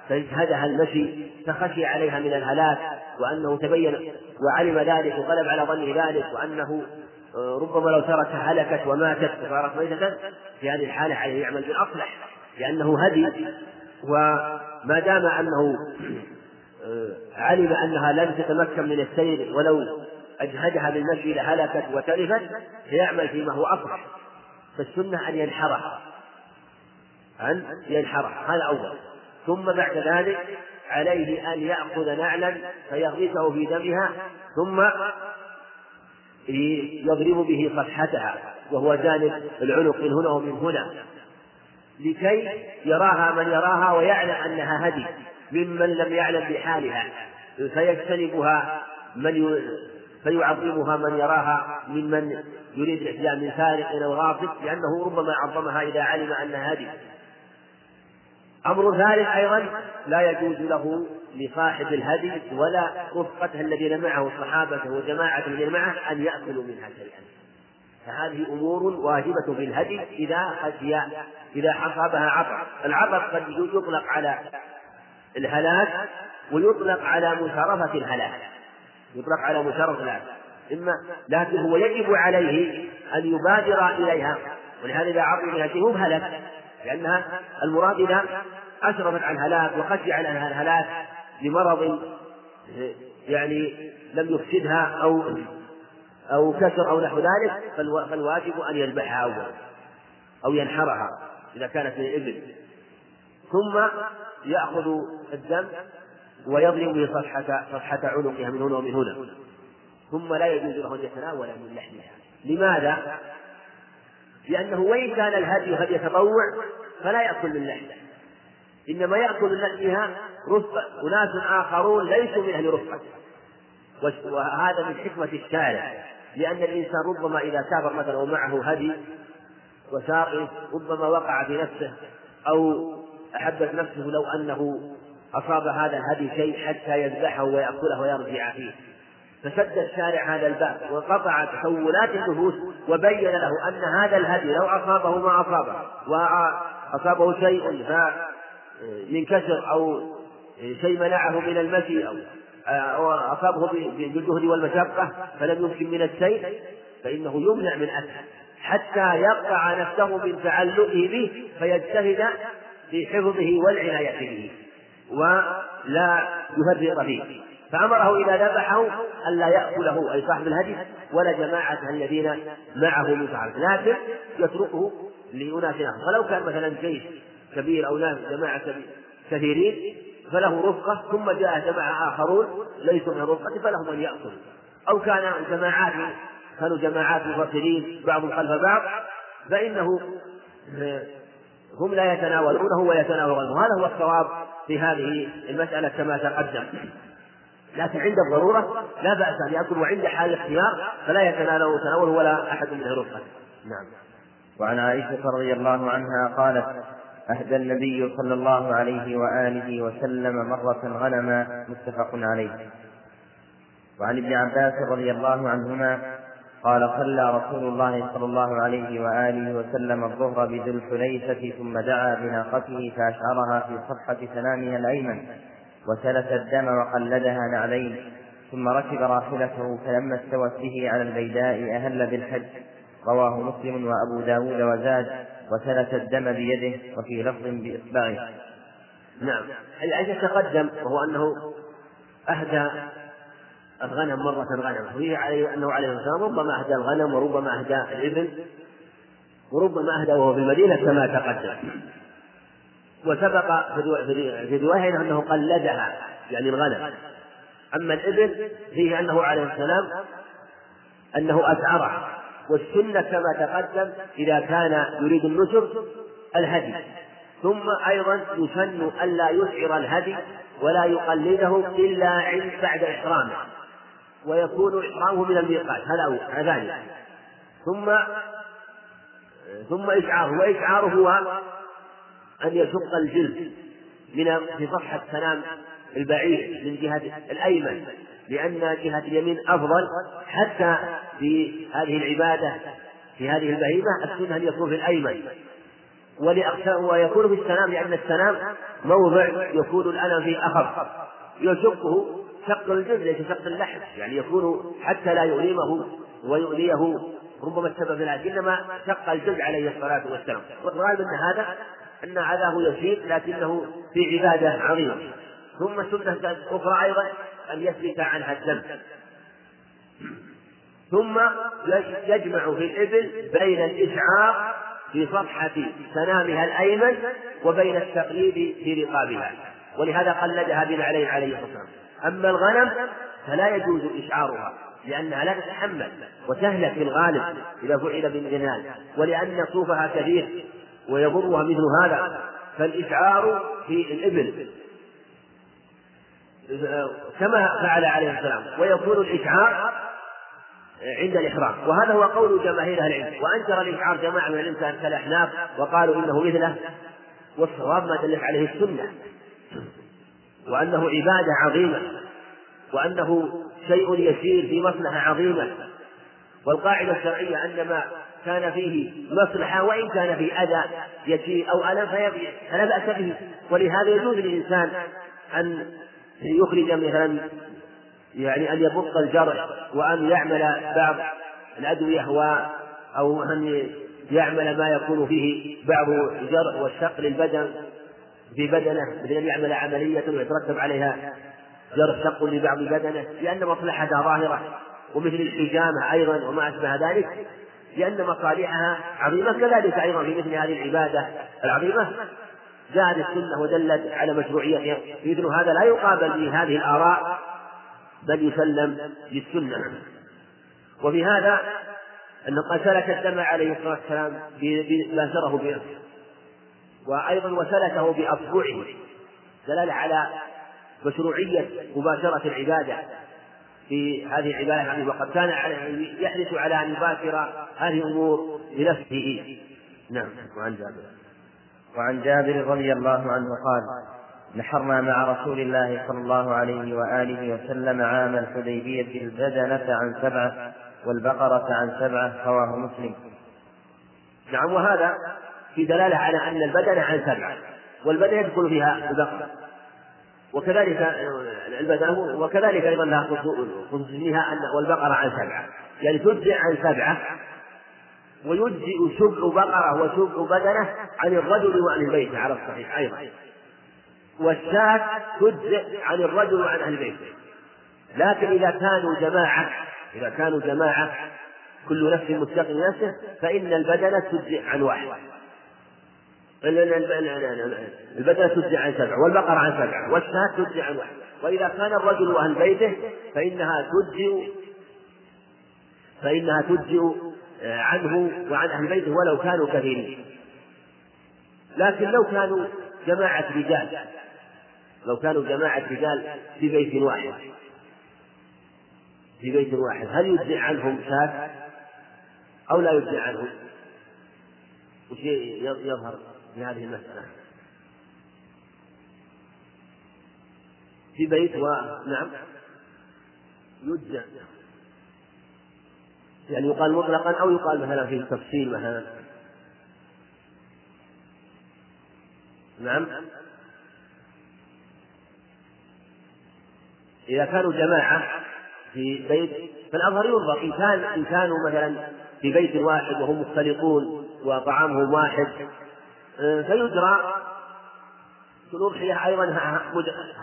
فاجهدها المشي فخشي عليها من الهلاك وأنه تبين وعلم ذلك وغلب على ظنه ذلك وأنه آه، ربما لو ترك هلكت وماتت وصارت ميتة في هذه الحالة عليه يعمل بالأصلح لأنه هدي وما دام أنه علم أنها لن تتمكن من السير ولو أجهدها بالمشي لهلكت وتلفت فيعمل فيما هو أصلح فالسنة أن ينحرها أن ينحرها هذا أول. ثم بعد ذلك عليه أن يأخذ نعلا فيغرسه في دمها ثم يضرب به صفحتها وهو جانب العنق من هنا ومن هنا لكي يراها من يراها ويعلم أنها هدي. ممن لم يعلم بحالها فيجتنبها من فيعظمها من يراها ممن يريد الإحياء من سارق أو غاصب لأنه ربما عظمها إذا علم أنها هدي أمر ثالث أيضا لا يجوز له لصاحب الهدي ولا رفقته الذين معه صحابته وجماعة الذين معه أن يأكلوا منها شيئا. فهذه أمور واجبة في الهدي إذا خشي إذا حصبها عطر العطر قد يطلق على الهلاك ويطلق على مشارفة الهلاك. يطلق على مشارفة الهلاك. إما لكن هو يجب عليه أن يبادر إليها. ولهذا إذا عطوا بها شيء هو لأنها المراد إذا أشرفت عن هلاك وخشي عن الهلاك لمرض يعني لم يفسدها أو أو كسر أو نحو ذلك فالواجب أن يذبحها أولا أو ينحرها إذا كانت من الإبل. ثم يأخذ الدم ويضرب صفحة صفحة عنقها من هنا ومن هنا. ثم لا يجوز له أن يتناول من لحمها. لماذا؟ لأنه وإن كان الهدي هدي تطوع فلا يأكل من لحمها إنما يأكل من لحمها رفقة أناس آخرون ليسوا من أهل رفقة وهذا من حكمة الشارع. لأن الإنسان ربما إذا سافر مثلا ومعه هدي وساقه ربما وقع في نفسه أو أحبت نفسه لو أنه أصاب هذا الهدي شيء حتى يذبحه ويأكله ويرجع فيه. فسد الشارع هذا الباب وقطع تحولات النفوس وبين له أن هذا الهدي لو أصابه ما أصابه وأصابه شيء من كسر أو شيء منعه من المشي أو أصابه بالجهد والمشقة فلم يمكن من السير فإنه يمنع من أكل حتى يقطع نفسه من تعلقه به فيجتهد في حفظه والعناية به. ولا يفرط فيه. فأمره إذا ذبحه ألا يأكله أي صاحب الهدي ولا جماعة الذين معه من صحابة. لكن يتركه لأناس آخر فلو كان مثلا جيش كبير أو ناس جماعة كثيرين فله رفقة ثم جاء جماعة آخرون ليسوا من الرفقة فلهم أن يأكلوا. أو كان جماعات كانوا جماعات مفصلين بعضهم خلف بعض فإنه هم لا يتناولونه ويتناولونه. هذا هو الصواب في هذه المسألة كما تقدم. لكن عند الضرورة لا بأس أن يأكل وعند حال الاختيار فلا يتناوله تناوله ولا أحد من رفقته نعم. وعن عائشة رضي الله عنها قالت أهدى النبي صلى الله عليه وآله وسلم مرة غنما متفق عليه. وعن ابن عباس رضي الله عنهما قال صلى رسول الله صلى الله عليه وآله وسلم الظهر بذي الحليفة ثم دعا بناقته فأشعرها في صفحة سنامها الأيمن وسلت الدم وقلدها نعلين ثم ركب راحلته فلما استوت به على البيداء أهل بالحج. رواه مسلم وأبو داود وزاد وسلت الدم بيده وفي لفظ بإصبعه. نعم. أي يتقدم وهو أنه أهدى الغنم مرة غنم وهي عليه أنه عليه السلام ربما أهدى الغنم وربما أهدى الإبل وربما أهدى وهو في المدينة كما تقدم. وسبق في رواية أنه قلدها يعني الغنم. أما الإبل فيه أنه عليه السلام أنه أسعرها والسنة كما تقدم إذا كان يريد النسك الهدي. ثم أيضا يسن ألا يسعر الهدي ولا يقلده إلا عند بعد إحرامه. ويكون إحرامه من الميقات هذا ثاني. ثم ثم إشعاره وإشعاره هو أن يشق الجلد من في صفحة سنام البعير من جهة الأيمن لأن جهة اليمين أفضل حتى في هذه العبادة في هذه البهيمة السنة أن يكون في الأيمن. ويكون في السنام لأن السنام موضع يكون الألم فيه أخف. يشقه شق الجلد ليس شق اللحم. يعني يكون حتى لا يؤلمه ويؤذيه ربما السبب ذلك إنما شق الجلد عليه الصلاة والسلام. والغالب أن هذا أن عذابه يسير لكنه في عبادة عظيمة. ثم سنة أخرى أيضا أن يثبت عنها الدم. ثم يجمع في الإبل بين الإشعار في صفحة سنامها الأيمن وبين التقليد في رقابها. ولهذا قلدها بنعلين عليه الصلاة والسلام. أما الغنم فلا يجوز إشعارها لأنها لا تتحمل وتهلك في الغالب إذا فعل بالغنال ولأن صوفها كثير ويضرها مثل هذا فالإشعار في الإبل. كما فعل عليه السلام ويكون الإشعار عند الإحرام. وهذا هو قول جماهير أهل العلم. وأنكر الإشعار جماعة من الإنسان كالأحناف وقالوا إنه مثله والصواب ما دلت عليه السنة. وأنه عبادة عظيمة وأنه شيء يسير في مصلحة عظيمة. والقاعدة الشرعية أن ما كان فيه مصلحة وإن كان فيه أذى يسير أو ألم فلا بأس به. ولهذا يجوز للإنسان أن يخرج مثلا يعني أن يبط الجرح وأن يعمل بعض الأدوية أو أن يعمل ما يكون فيه بعض الجرح والشق للبدن. في بدنه مثل أن يعمل عملية ويترتب عليها جرح شق لبعض بدنه لأن مصلحتها ظاهرة ومثل الحجامة أيضا وما أشبه ذلك لأن مصالحها عظيمة كذلك أيضا في مثل هذه العبادة العظيمة. جاءت السنة ودلت على مشروعيتها مثل هذا لا يقابل بهذه الآراء بل يسلم بالسنة وفي هذا أنه قد سلك الدم عليه الصلاة والسلام باشره بنفسه. وأيضا وسلكه بأصبعه دلالة على مشروعية مباشرة العبادة في هذه العبادة وقد كان يحرص على أن يباشر هذه الأمور بنفسه نعم. وعن جابر. وعن جابر رضي الله عنه قال نحرنا مع رسول الله صلى الله عليه وآله وسلم عام الحديبية البدنة عن سبعة والبقرة عن سبعة رواه مسلم. نعم. وهذا في دلالة على أن البدن عن سبعة والبدن يدخل فيها البقرة وكذلك البدن وكذلك أيضا لها خصوص فيها أن والبقرة عن سبعة يعني تجزئ عن سبعة ويجزئ سبع بقرة وسبع بدنة عن الرجل وعن البيت على الصحيح أيضا. والشاة تجزئ عن الرجل وعن أهل البيت لكن إذا كانوا جماعة إذا كانوا جماعة كل نفس مستقل نفسه فإن البدنة تجزئ عن واحد. البدنة تجزئ عن سبع والبقرة عن سبع والشاة تجزئ عن واحد. وإذا كان الرجل وأهل بيته فإنها تجزئ فإنها تجزئ عنه وعن أهل بيته ولو كانوا كثيرين. لكن لو كانوا جماعة رجال لو كانوا جماعة رجال في بيت واحد في بيت واحد هل يجزئ عنهم شاة أو لا يجزئ عنهم؟ وش يظهر؟ في هذه المسألة؟ في بيت و نعم. يجزئ يعني يقال مطلقا أو يقال مثلا في التفصيل مثلا. نعم. إذا كانوا جماعة في بيت فالأظهر ينظر إن كان إن كانوا مثلا في بيت واحد وهم مختلطون وطعامهم واحد فيجرى في الأضحية أيضا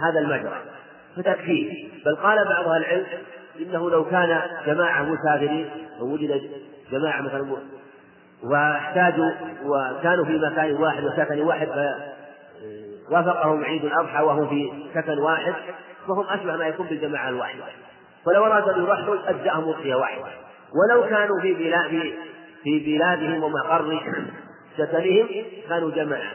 هذا المجرى فتكفيه بل قال بعض أهل العلم إنه لو كان جماعة مسافرين أو وجد جماعة مثلا واحتاجوا وكانوا في مكان واحد وسكن واحد فوافقهم عيد الأضحى وهم في سكن واحد فهم أشبه ما يكون بالجماعة الواحدة. فلو أراد أن يرحلوا أجزأهم أضحية واحدة. ولو كانوا في بلاد في بلادهم ومقر سكنهم كانوا جماعة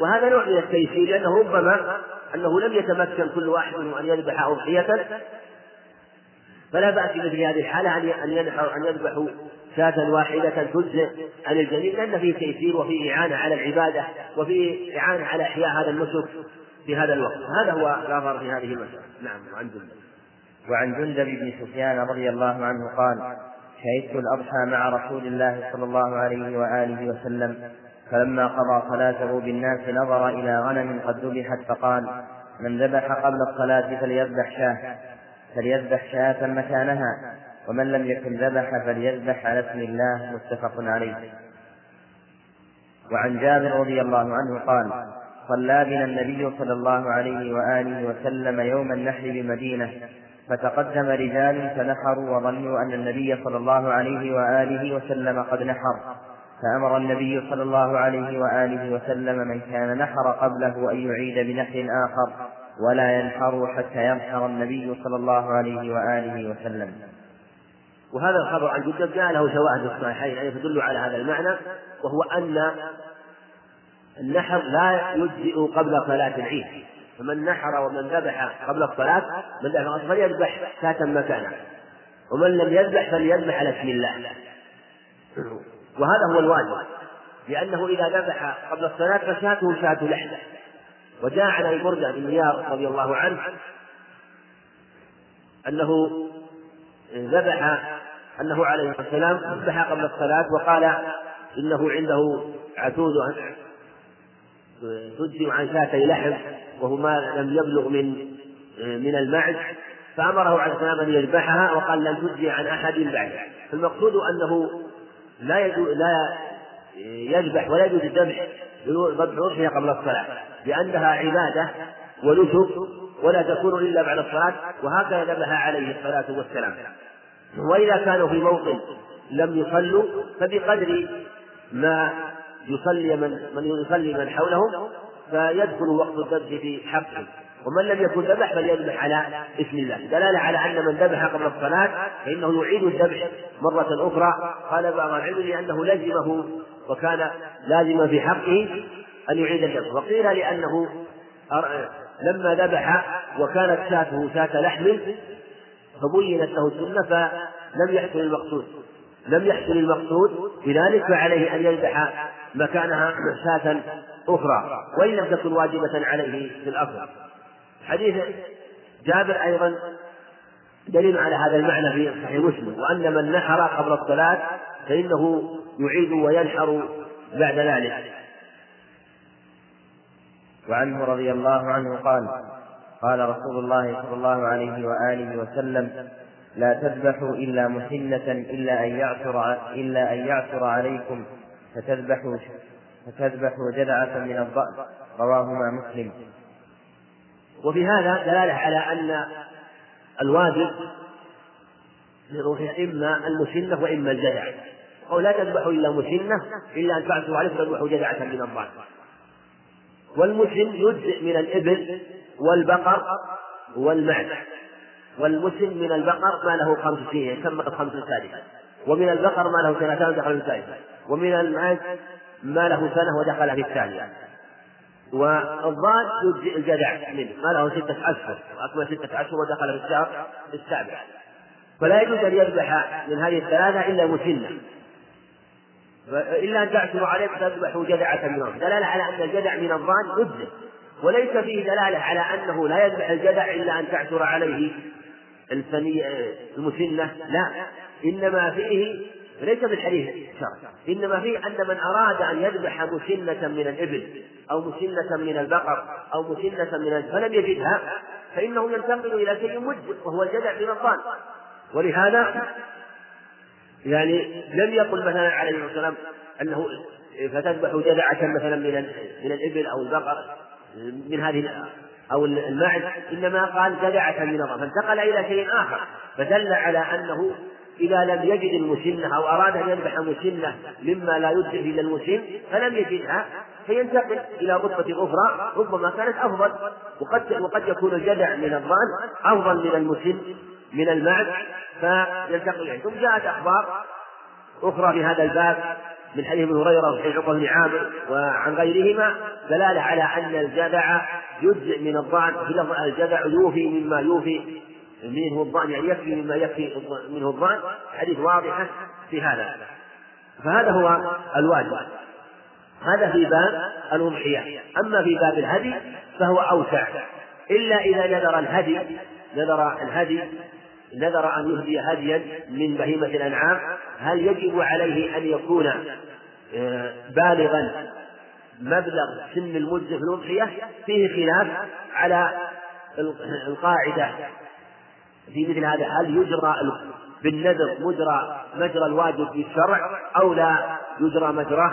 وهذا نوع من التيسير لأنه ربما أنه لم يتمكن كل واحد منهم أن يذبح أضحية. فلا بأس في مثل هذه الحالة أن أن ينحر أن يذبحوا شاة واحدة تجزئ عن الجميع لأن فيه تيسير وفيه إعانة على العبادة وفيه إعانة على إحياء هذا النسك في هذا الوقت. هذا هو الأظهر في هذه المسألة. نعم وعن جندب. وعن جندب بن سفيان رضي الله عنه قال شهدت الأضحى مع رسول الله صلى الله عليه وآله وسلم فلما قضى صلاته بالناس نظر إلى غنم قد ذبحت فقال من ذبح قبل الصلاة فليذبح شاة فليذبح شاة مكانها ومن لم يكن ذبح فليذبح على اسم الله متفق عليه. وعن جابر رضي الله عنه قال صلى بنا النبي صلى الله عليه وآله وسلم يوم النحر بمدينة فتقدم رجال فنحروا وظنوا أن النبي صلى الله عليه وآله وسلم قد نحر. فأمر النبي صلى الله عليه وآله وسلم من كان نحر قبله أن يعيد بنحر آخر ولا ينحر حتى ينحر النبي صلى الله عليه وآله وسلم. وهذا الخبر عن جدة جاء له شواهد الصحيحين يعني تدل على هذا المعنى وهو أن النحر لا يجزئ قبل صلاة العيد. فمن نحر ومن ذبح قبل الصلاة من ذبح فليذبح شاة مكانه ومن لم يذبح فليذبح على اسم الله. وهذا هو الواجب. لأنه إذا ذبح قبل الصلاة فشاته شاة لحمة وجاء عن ابي برده بن نيار رضي الله عنه أنه ذبح أنه عليه الصلاة والسلام ذبح قبل الصلاة وقال إنه عنده عتود تجزي عن شاتي لحم. وهو ما لم يبلغ من من المعز فأمره عليه السلام أن يذبحها وقال لن تجزي عن أحد بعده فالمقصود أنه لا لا يذبح ولا يجوز الذبح ذبح أضحية قبل الصلاة لأنها عبادة ونسك ولا تكون إلا بعد الصلاة وهكذا ذبح عليه الصلاة والسلام. وإذا كانوا في موطن لم يصلوا فبقدر ما يصلي من من يصلي من حولهم فيدخل وقت الذبح في حقه ومن لم يكن ذبح فليذبح على اسم الله. دلالة على أن من ذبح قبل الصلاة فإنه يعيد الذبح مرة أخرى. قال بعض العلم لأنه لزمه وكان لازما في حقه أن يعيد الذبح. وقيل لأنه لما ذبح وكانت شاته شاة لحم فبينت له السنة فلم يحصل المقصود. لم يحصل المقصود. بذلك فعليه أن يذبح مكانها شاة أخرى وإن لم تكن واجبة عليه في الأصل. حديث جابر أيضا دليل على هذا المعنى في صحيح مسلم وأن من نحر قبل الصلاة فإنه يعيد وينحر بعد ذلك. وعنه رضي الله عنه قال قال رسول الله صلى الله عليه وآله وسلم لا تذبحوا إلا مسنة إلا أن يعثر إلا أن يعثر عليكم فتذبحوا فتذبحوا جذعة من الضأن. رواهما مسلم. وفي هذا دلالة على أن الواجب لروح إما المسنة وإما الجذع. أو لا تذبحوا إلا مسنة إلا أن تعثروا عليه فتذبحوا جذعة من الضأن. والمسن يجزئ من الإبل والبقر والمعز والمسن من البقر ما له خمس سنين يسمى الخمس السادسة ومن البقر ما له سنتان دخل الثالثة ومن المعز ما له سنة ودخل في الثانية. والضاد يجزئ الجدع منه. ما له ستة أشهر. وأكمل ستة أشهر ودخل في الشهر السابع. فلا يجوز أن يذبح من هذه الثلاثة إلا مسنة. إلا أن تعثروا عليه فتذبحوا جدعة من الضان دلالة على أن الجدع من الضان يجزئ وليس فيه دلالة على أنه لا يذبح الجدع إلا أن تعثر عليه الفني المسنة. لا. إنما فيه ليس بالحديث. شرع. إنما فيه أن من أراد أن يذبح مسنة من الإبل أو مسنة من البقر أو مسنة من فلم يجدها فإنه ينتقل إلى شيء مجزئ وهو الجدع الضان ولهذا يعني لم يقل مثلا عليه الصلاة والسلام أنه فتذبح جدعة مثلا من من الإبل أو البقر من هذه أو المعز إنما قال جدعة من الضان فانتقل إلى شيء آخر فدل على أنه إذا لم يجد المسنة أو أراد أن يذبح مسنة مما لا يدخل إلى المسن فلم يجدها فينتقل إلى رتبة أخرى ربما كانت أفضل. وقد وقد يكون الجدع من الضان أفضل من المسن من المعز فينتقل إليه. ثم جاءت أخبار أخرى في هذا الباب من حديث ابن هريرة وحديث عقبة بن عامر وعن غيرهما دلالة على أن الجدع يجزئ من الضان في الجدع يوفي مما يوفي. منه الظان يعني يكفي مما يكفي منه الظان حديث واضحة في هذا. فهذا هو الواجب. هذا في باب الأضحية. أما في باب الهدي فهو أوسع. إلا إذا نذر الهدي نذر الهدي نذر أن يهدي هديا من بهيمة الأنعام هل يجب عليه أن يكون آه، بالغا مبلغ سن المدة في الأضحية؟ فيه خلاف على القاعدة. في مثل هذا هل يجرى بالنذر مجرى مجرى الواجب في الشرع أو لا يجرى مجراه؟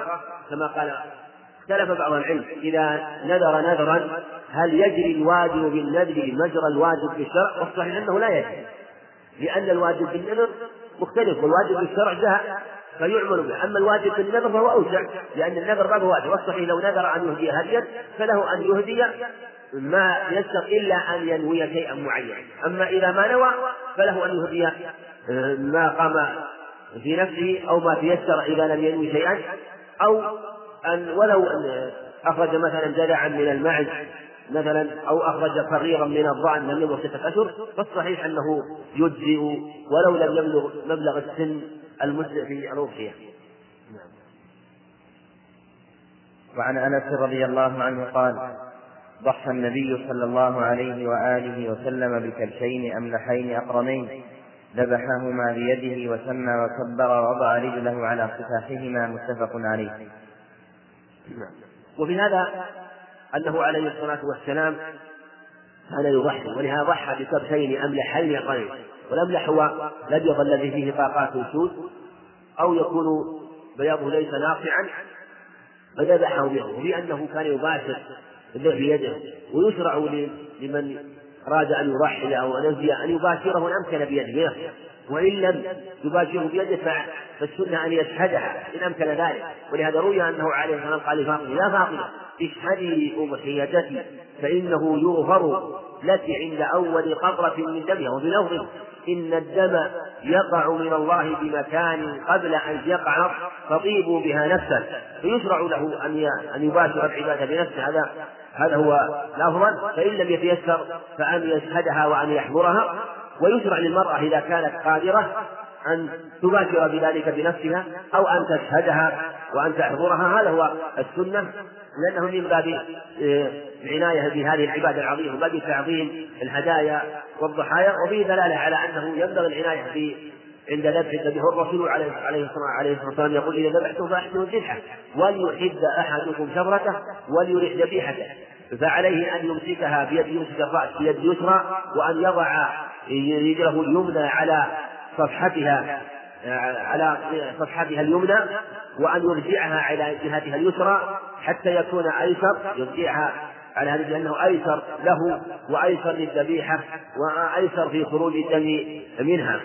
كما قال اختلف بعض العلم إذا نذر نذرا هل يجري الواجب بالنذر مجرى الواجب في الشرع؟ والصحيح أنه لا يجري لأن الواجب بالنذر مختلف والواجب بالشرع جاء فيعمل به، أما الواجب بالنذر فهو أوسع لأن النذر هو واجب، والصحيح لو نذر أن يهدي هديا فله أن يهدي ما يستق إلا أن ينوي شيئا معينا أما إذا ما نوى فله أن يهدي ما قام في نفسه أو ما تيسر إذا لم ينوي شيئا أو أن ولو أن أخرج مثلا جدعا من المعز مثلا أو أخرج صغيرا من الضأن لم يبلغ ستة أشهر فالصحيح أنه يجزئ ولو لم يبلغ مبلغ السن المجزئ في الأضحية. وعن أنس رضي الله عنه قال ضحى النبي صلى الله عليه وآله وسلم بكبشين أملحين أقرنين ذبحهما بيده وسمى وكبر ووضع رجله على خفافهما متفق عليه. وفي هذا أنه عليه الصلاة والسلام كان يضحي ولهذا ضحى بكبشين أملحين أقرنين والأملح هو الأبيض الذي فيه طاقات سود أو يكون بياضه ليس ناقعا فذبحه بيده وفي أنه كان يباشر الذبح بيده. ويشرع لمن أراد أن يضحي أو أن ينفي أن يباشره إن أمكن بيده. وإن لم يباشره بيده فالسنة أن يشهدها إن أمكن ذلك. ولهذا روي أنه عليه والسلام قال لفاطمة يا فاطمة اشهدي أضحيتك فإنه يغفر لك عند أول قطرة من دمها. وفي لفظ إن الدم يقع من الله بمكان قبل أن يقع فطيبوا بها نفسه فيشرع له أن أن يباشر العبادة بنفسه. هذا هذا هو الأفضل فإن لم يتيسر فأن يشهدها وأن يحضرها. ويشرع للمرأة إذا كانت قادرة أن تباشر بذلك بنفسها أو أن تشهدها وأن تحضرها. هذا هو السنة لأنه من باب آه، العناية بهذه العبادة العظيمة باب تعظيم الهدايا والضحايا وفيه دلالة على أنه ينبغي العناية عند ذبح الذبيح الرسول عليه الصلاة والسلام يقول إذا ذبحتم فأحسنوا الذبحة وليحد أحدكم شفرته وليرح ذبيحته. فعليه أن يمسكها بيد يمسك الرأس بيد يسرى وأن يضع رجله اليمنى على صفحتها على صفحتها اليمنى وأن يرجعها على جهتها اليسرى حتى يكون أيسر يرجعها على هذه لأنه أيسر له وأيسر للذبيحة وأيسر في خروج الدم منها.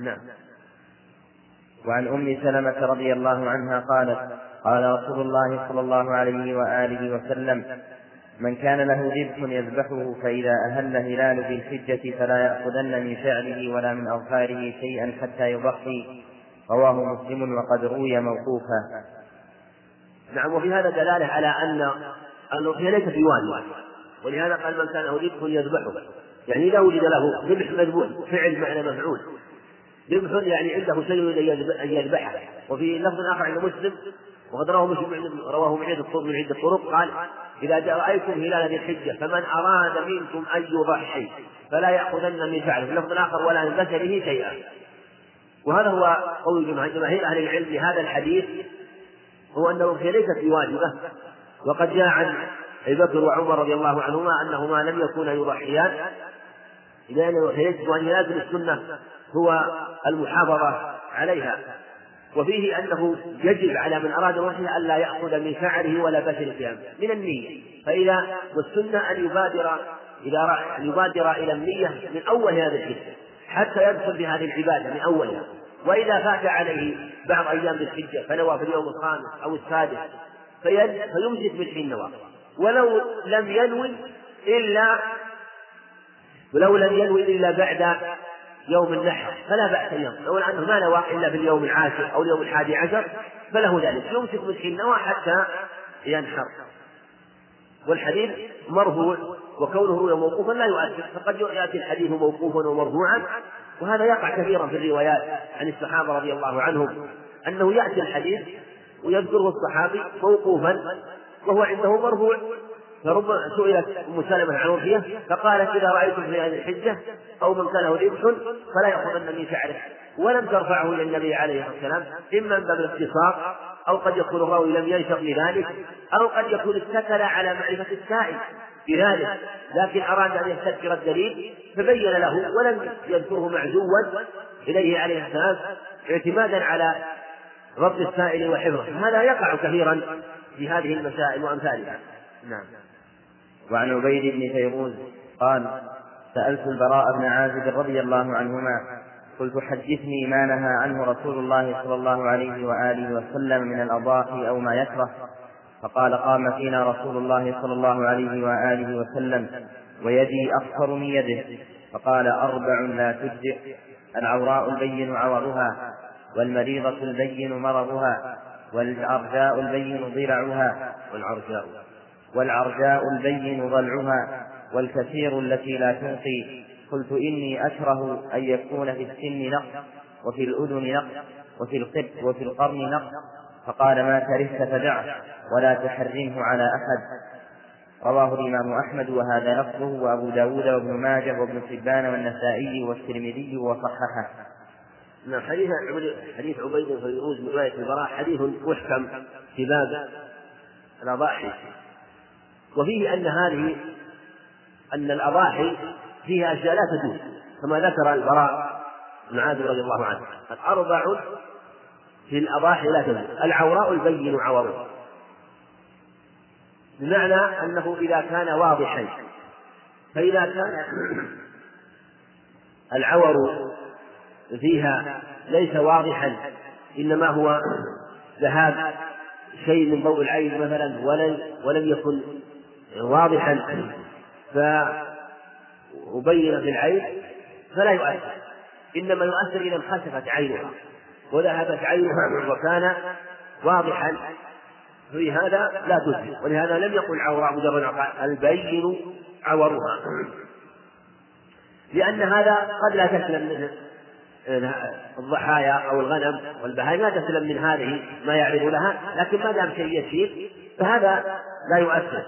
نعم. وعن أم سلمة رضي الله عنها قالت قال رسول الله صلى الله عليه وآله وسلم من كان له ذبح يذبحه فإذا أهل هلال ذي الحجة فلا يأخذن من شعره ولا من أظفاره شيئا حتى يضحي. رواه مسلم وقد روي موقوفا. نعم وفي هذا دلالة على أن الأضحية ليست بواجب ولهذا قال من كان له ذبح يذبحه. يعني إذا وجد له ذبح مذبوح فعل معنى مفعول. ذبح يعني عنده شيء أن يذبحه وفي لفظ آخر عند مسلم وقد رواه مسلم رواه من عدة من عدة طرق قال إذا رأيتم هلال ذي الحجة فمن أراد منكم أن يضحي فلا يأخذن من فعله في اللفظ الآخر ولا من بشره شيئا. وهذا هو قول جماهير أهل العلم في هذا الحديث هو أن الأضحية ليست بواجبة. وقد جاء عن أبي بكر وعمر رضي الله عنهما أنهما لم يكونا يضحيان. لأن الأضحية يجب أن يلازم السنة. هو المحافظة عليها. وفيه أنه يجب على من أراد الوحي ألا يأخذ من شعره ولا بشر ثيابه من النية. فإذا والسنة أن يبادر إذا أن يبادر إلى النية من أول هذا الحجة حتى يدخل بهذه العبادة من أولها. وإذا فات عليه بعض أيام الحجة فنوى في اليوم الخامس أو السادس فيمسك بالحين نوى ولو لم ينوي إلا ولو لم ينوي إلا بعد يوم النحر فلا بأس أن لو أنه ما نوى إلا في اليوم العاشر أو اليوم الحادي عشر فله ذلك. يمسك مسكين نوى حتى ينحر. والحديث مرفوع وكونه روي موقوفا لا يؤثر فقد يأتي الحديث موقوفا ومرفوعا. وهذا يقع كثيرا في الروايات عن الصحابة رضي الله عنهم أنه يأتي الحديث ويذكره الصحابي موقوفا وهو عنده مرفوع. فربما سئلت أم سلمة عن وفية فقالت إذا رايتم في هذه الحجة أو من كان له ذبح فلا يأخذن من شعره ولم ترفعه إلى النبي عليه الصلاة والسلام إما من باب الاختصار أو قد يكون الراوي لم ينشط لذلك أو قد يكون اتكل على معرفة السائل بذلك. لكن أراد أن يستذكر الدليل فبين له ولم يذكره معزوا إليه عليه السلام اعتمادا على ضبط السائل وحفظه. هذا يقع كثيرا في هذه المسائل وأمثالها. نعم. وعن عبيد بن فيروز قال سألت البراء بن عازب رضي الله عنهما قلت حدثني ما نهى عنه رسول الله صلى الله عليه وآله وسلم من الأضاحي أو ما يكره. فقال قام فينا رسول الله صلى الله عليه وآله وسلم ويدي أصفر من يده. فقال أربع لا تجزئ. العوراء البين عورها والمريضة البين مرضها والعرجاء البين ضلعها والعرجاء والعرجاء البين ضلعها والكثير التي لا تنقي. قلت إني أكره أن يكون في السن نقص وفي الأذن نقص وفي القب وفي القرن نقص. فقال ما كرهت فدعه ولا تحرمه على أحد. رواه الإمام أحمد وهذا لفظه وأبو داود وابن ماجه وابن حبان والنسائي والترمذي وصححه. نعم حديث حديث عبيد بن فيروز من رواية البراء حديث محكم في باب الأضاحي. وفيه أن هذه أن الأضاحي فيها أشياء لا تجوز كما ذكر البراء بن عازب رضي الله عنه. أربع في الأضاحي لا تجوز العوراء البين عورها بمعنى أنه إذا كان واضحا فإذا كان العور فيها ليس واضحا إنما هو ذهاب شيء من ضوء العين مثلا ولم ولم يكن واضحا فأبين في العين فلا يؤثر. إنما يؤثر إذا انخسفت عينها وذهبت عينها وكان واضحا. في هذا لا تثبت ولهذا لم يقل عوراء مجرد البين عورها. لأن هذا قد لا تسلم مثل الضحايا أو الغنم والبهائم لا تسلم من هذه ما يعرض لها لكن ما دام شيء يسير فهذا لا يؤثر.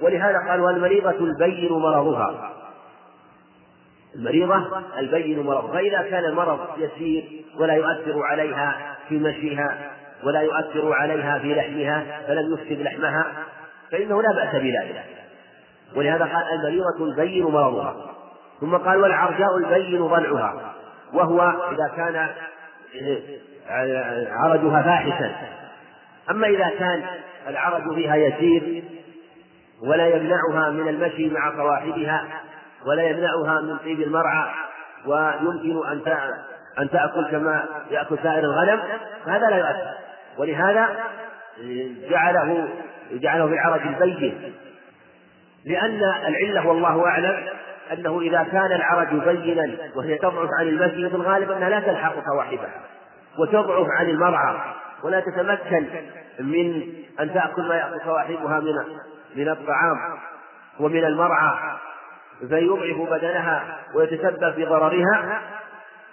ولهذا قال والمريضة البين مرضها. المريضة البين مرض فإذا كان المرض يسير ولا يؤثر عليها في مشيها ولا يؤثر عليها في لحمها فلم يفسد لحمها فإنه لا بأس بذلك. ولهذا قال المريضة البين مرضها. ثم قال والعرجاء البين ضلعها. وهو إذا كان عرجها فاحشا. أما إذا كان العرج فيها يسير ولا يمنعها من المشي مع صواحبها ولا يمنعها من طيب المرعى ويمكن أن أن تأكل كما يأكل سائر الغنم فهذا لا يؤثر. ولهذا جعله جعله في العرج البين لأن العلة والله أعلم أنه إذا كان العرج بينا وهي تضعف عن المشي في الغالب أنها لا تلحق صواحبها وتضعف عن المرعى ولا تتمكن من أن تأكل ما يأكل صواحبها من من الطعام ومن المرعى فيضعف بدنها ويتسبب في ضررها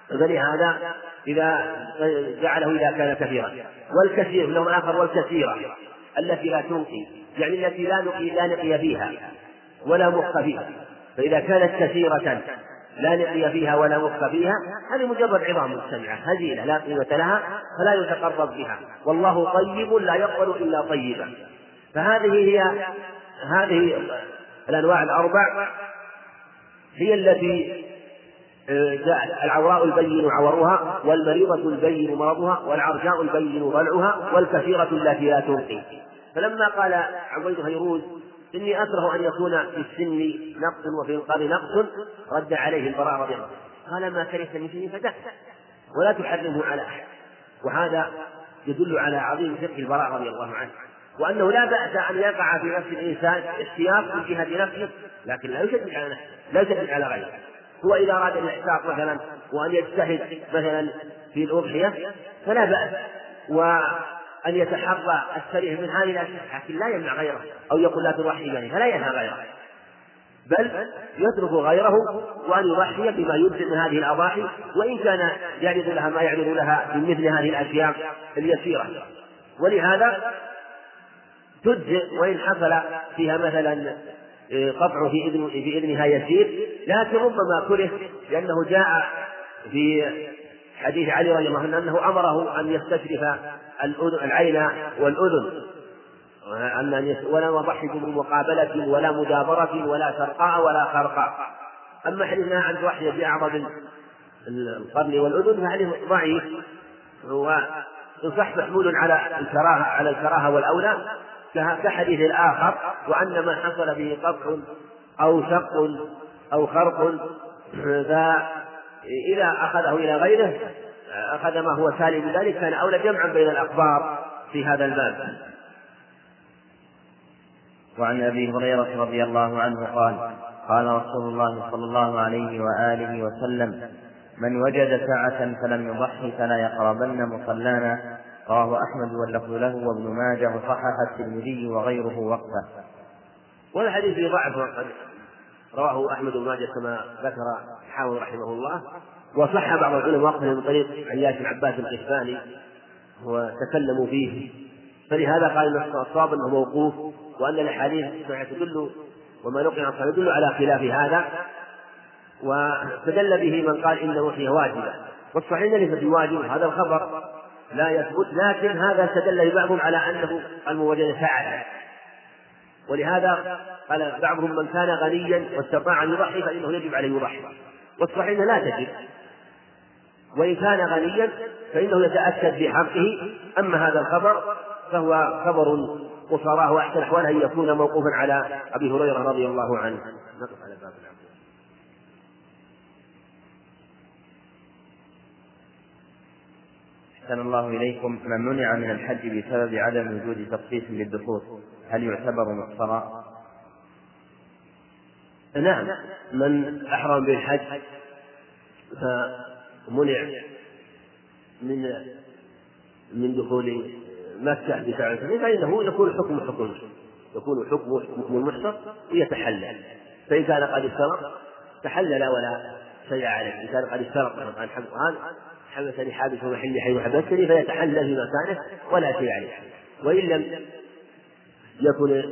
فلهذا إذا جعله إذا كان كثيرا. والكثير لون آخر والكثيرة التي لا تنقي يعني التي لا نقي لا نقي فيها ولا مخ فيها. فإذا كانت كثيرة لا نقي فيها ولا مخ فيها هذه مجرد عظام مجتمعة هزيلة لا قيمة لها فلا يتقرب بها. والله طيب لا يقبل إلا طيبا. فهذه هي هذه الأنواع الأربع هي التي آه، جاءت العوراء البين عورها والمريضة البين مرضها والعرجاء البين ضلعها والكثيرة التي لا تنقي. فلما قال عبيد فيروز إني أكره أن يكون في السن نقص وفي القلب نقص رد عليه البراء رضي الله قال ما كرهت من شيء ولا تحرمه على أحد. وهذا يدل على عظيم فقه البراء رضي الله عنه. وأنه لا بأس أن يقع في نفس الإنسان اشتياق من جهة نفسه لكن لا يشدد على نفسه لا يشدد على غيره. هو إذا أراد الإحساق مثلا وأن يجتهد مثلا في الأضحية فلا بأس وأن يتحرى السريع من هذه الأشياء لكن لا يمنع غيره أو يقول لا تضحي يعني فلا ينهى غيره. بل يترك غيره وأن يضحي بما يجزئ من هذه الأضاحي وإن كان يعرض لها ما يعرض لها من مثل هذه الأشياء اليسيرة. ولهذا تجزئ وإن حصل فيها مثلا آه، قطع في إذن في إذنها يسير. لكن ربما كره لأنه جاء في حديث علي رضي الله عنه أنه أمره أن يستشرف العين والأذن. أن ولا يضحك بمقابلة ولا مدابرة ولا سرقاء ولا خرقاء. أما حديثنا عن تضحي بأعظم القرن والأذن فحديث ضعيف. ويصح محمول على الكراهة على الكراهة والأولى. كحديث الآخر وأن من حصل به قطع أو شق أو خرق فإذا أخذه إلى غيره أخذ ما هو تالي من ذلك كان أولى جمعا بين الأخبار في هذا الباب. وعن أبي هريرة رضي الله عنه قال قال رسول الله صلى الله عليه وآله وسلم من وجد سعة فلم يضحي فلا يقربن مصلانا رواه أحمد واللفظ له وابن ماجه وصحح الترمذي وغيره وقفه. والحديث في ضعف رواه أحمد بن ماجه كما ذكر حاول رحمه الله. وصح بعض العلماء وقفه من طريق عياش بن عباس القحفاني وتكلموا فيه. فلهذا قال إن الصواب أنه موقوف وأن الأحاديث تدل وما نقل عن يدل على خلاف هذا. واستدل به من قال ان هي واجبة. والصحيح ليست بواجب هذا الخبر. لا يثبت لكن هذا استدل بعضهم على أنه الموجد فعل ولهذا قال بعضهم من كان غنيا واستطاع أن يضحي فإنه يجب عليه يضحي. والصحيح لا تجب. وإن كان غنيا فإنه يتأكد بحقه. أما هذا الخبر فهو خبر قصراه وأحسن أحواله أن يكون موقوفا على أبي هريرة رضي الله عنه نقف على باب أحسن الله إليكم من منع من الحج بسبب عدم وجود تخصيص للدخول هل يعتبر مقصرا؟ نعم من أحرم بالحج فمنع من من دخول مكة بسبب فإنه يكون حكم حكم يكون حكم حكم المحصر ويتحلل فإن كان قد اشترط تحلل ولا شيء عليه. إن كان قد اشترط مثلا القرآن حبسني حابس محلي حيث حبستني فيتحلل في مكانه ولا شيء عليه. وإن لم يكن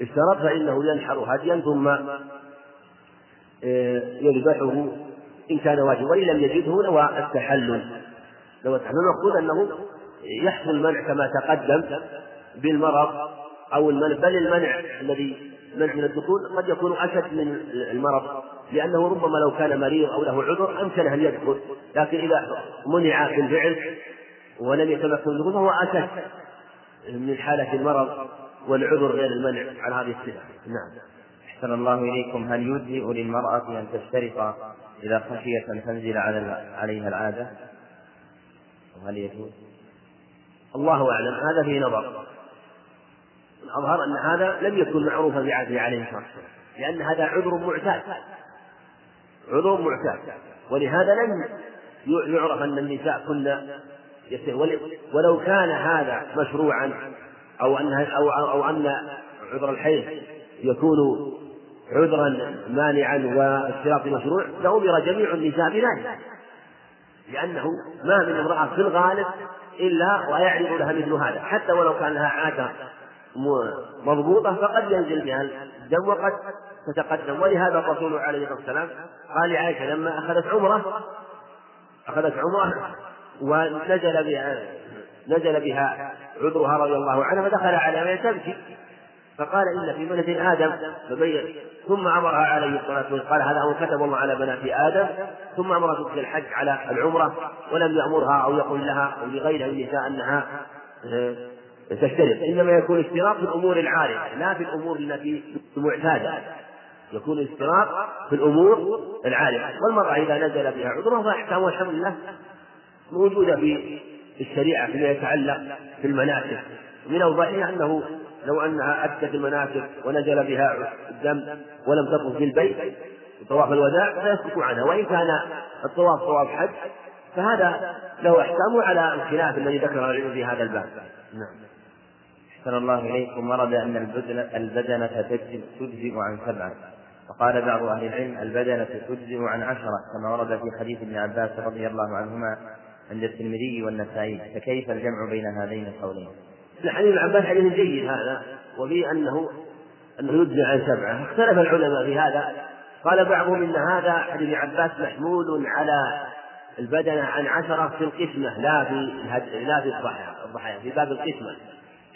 اشترط فإنه ينحر هديا ثم آه، يذبحه إن كان واجبا. وإن لم يجده نوى التحلل نوى التحلل. المقصود أنه يحصل المنع كما تقدم بالمرض أو المنع بل المنع الذي منع من الدخول قد يكون أشد من المرض. لأنه ربما لو كان مريض أو له عذر أمكن أن يدخل لكن إذا منع بالفعل ولم يتمكن من الدخول فهو أشد من حالة المرض والعذر غير المنع على هذه الصفة. نعم. أحسن الله إليكم. هل يجزئ للمرأة أن تشترط إذا خشيت أن تنزل على عليها العادة؟ وهل يجوز؟ الله أعلم. هذا في نظر. الأظهر أن هذا لم يكن معروفا بعهده عليه الصلاة والسلام لأن هذا عذر معتاد. عذر معتاد. ولهذا لم يعرف أن النساء كن ولو كان هذا مشروعا أو أن أو أو أن عذر الحيض يكون عذرا مانعا والاشتراط مشروع لأمر جميع النساء بذلك. لأنه ما من امرأة في الغالب إلا ويعرض لها مثل هذا. حتى ولو كان لها عادة مضبوطة فقد ينزل بها الدم وقد تتقدم. ولهذا الرسول عليه الصلاة والسلام قال لعائشة لما أخذت عمرة أخذت عمرة ونزل بها نزل بها عذرها رضي الله عنها فدخل عليها تبكي. فقال إن في بنة آدم فبين. ثم أمرها عليه الصلاة والسلام قال هذا هو كتب الله على بنات آدم. ثم أمرها الحج على العمرة ولم يأمرها أو يقل لها أو لغيرها النساء أنها تشترط. إنما يكون اشتراط في الأمور العارضة لا في الأمور التي معتادة. يكون الاشتراط في الأمور العارضة والمرأة إذا نزل بها عذرها فأحكامها الحمد لله موجودة في الشريعة فيما يتعلق في المناسك من أوضحها أنه لو أنها أدت المناسك ونزل بها الدم ولم تطف في البيت طواف الوداع فيسكت عنها. وإن كان الطواف طواف حج فهذا له أحكامه على الخلاف الذي ذكره العلم في هذا الباب. نعم. أحسن الله إليكم ورد أن البدنة تجزئ عن سبعة. وقال بعض أهل العلم البدنة تجزئ عن عشرة كما ورد في حديث ابن عباس رضي الله عنهما عند الترمذي والنسائي فكيف الجمع بين هذين القولين؟ حديث ابن عباس حديث جيد هذا وفي أنه أنه يجزئ عن سبعة. اختلف العلماء في هذا. قال بعضهم إن هذا حديث ابن عباس محمول على البدنة عن عشرة في القسمة لا في لا في الضحايا في باب القسمة.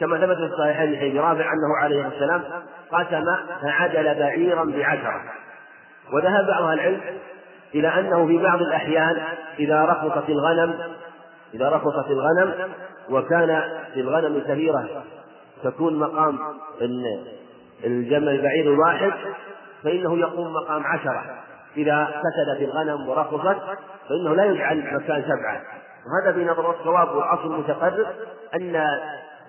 كما ثبت في الصحيحين من رافع أنه عليه السلام قسم فعدل بعيرا بعشرة. وذهب بعض العلم إلى أنه في بعض الأحيان إذا رخصت الغنم إذا رخصت الغنم وكان في الغنم كثيره تكون مقام الجمل البعير الواحد فإنه يقوم مقام عشرة. إذا فسدت الغنم ورخصت فإنه لا يجعل مكان سبعة. وهذا في نظر الصواب والأصل المتقرر أن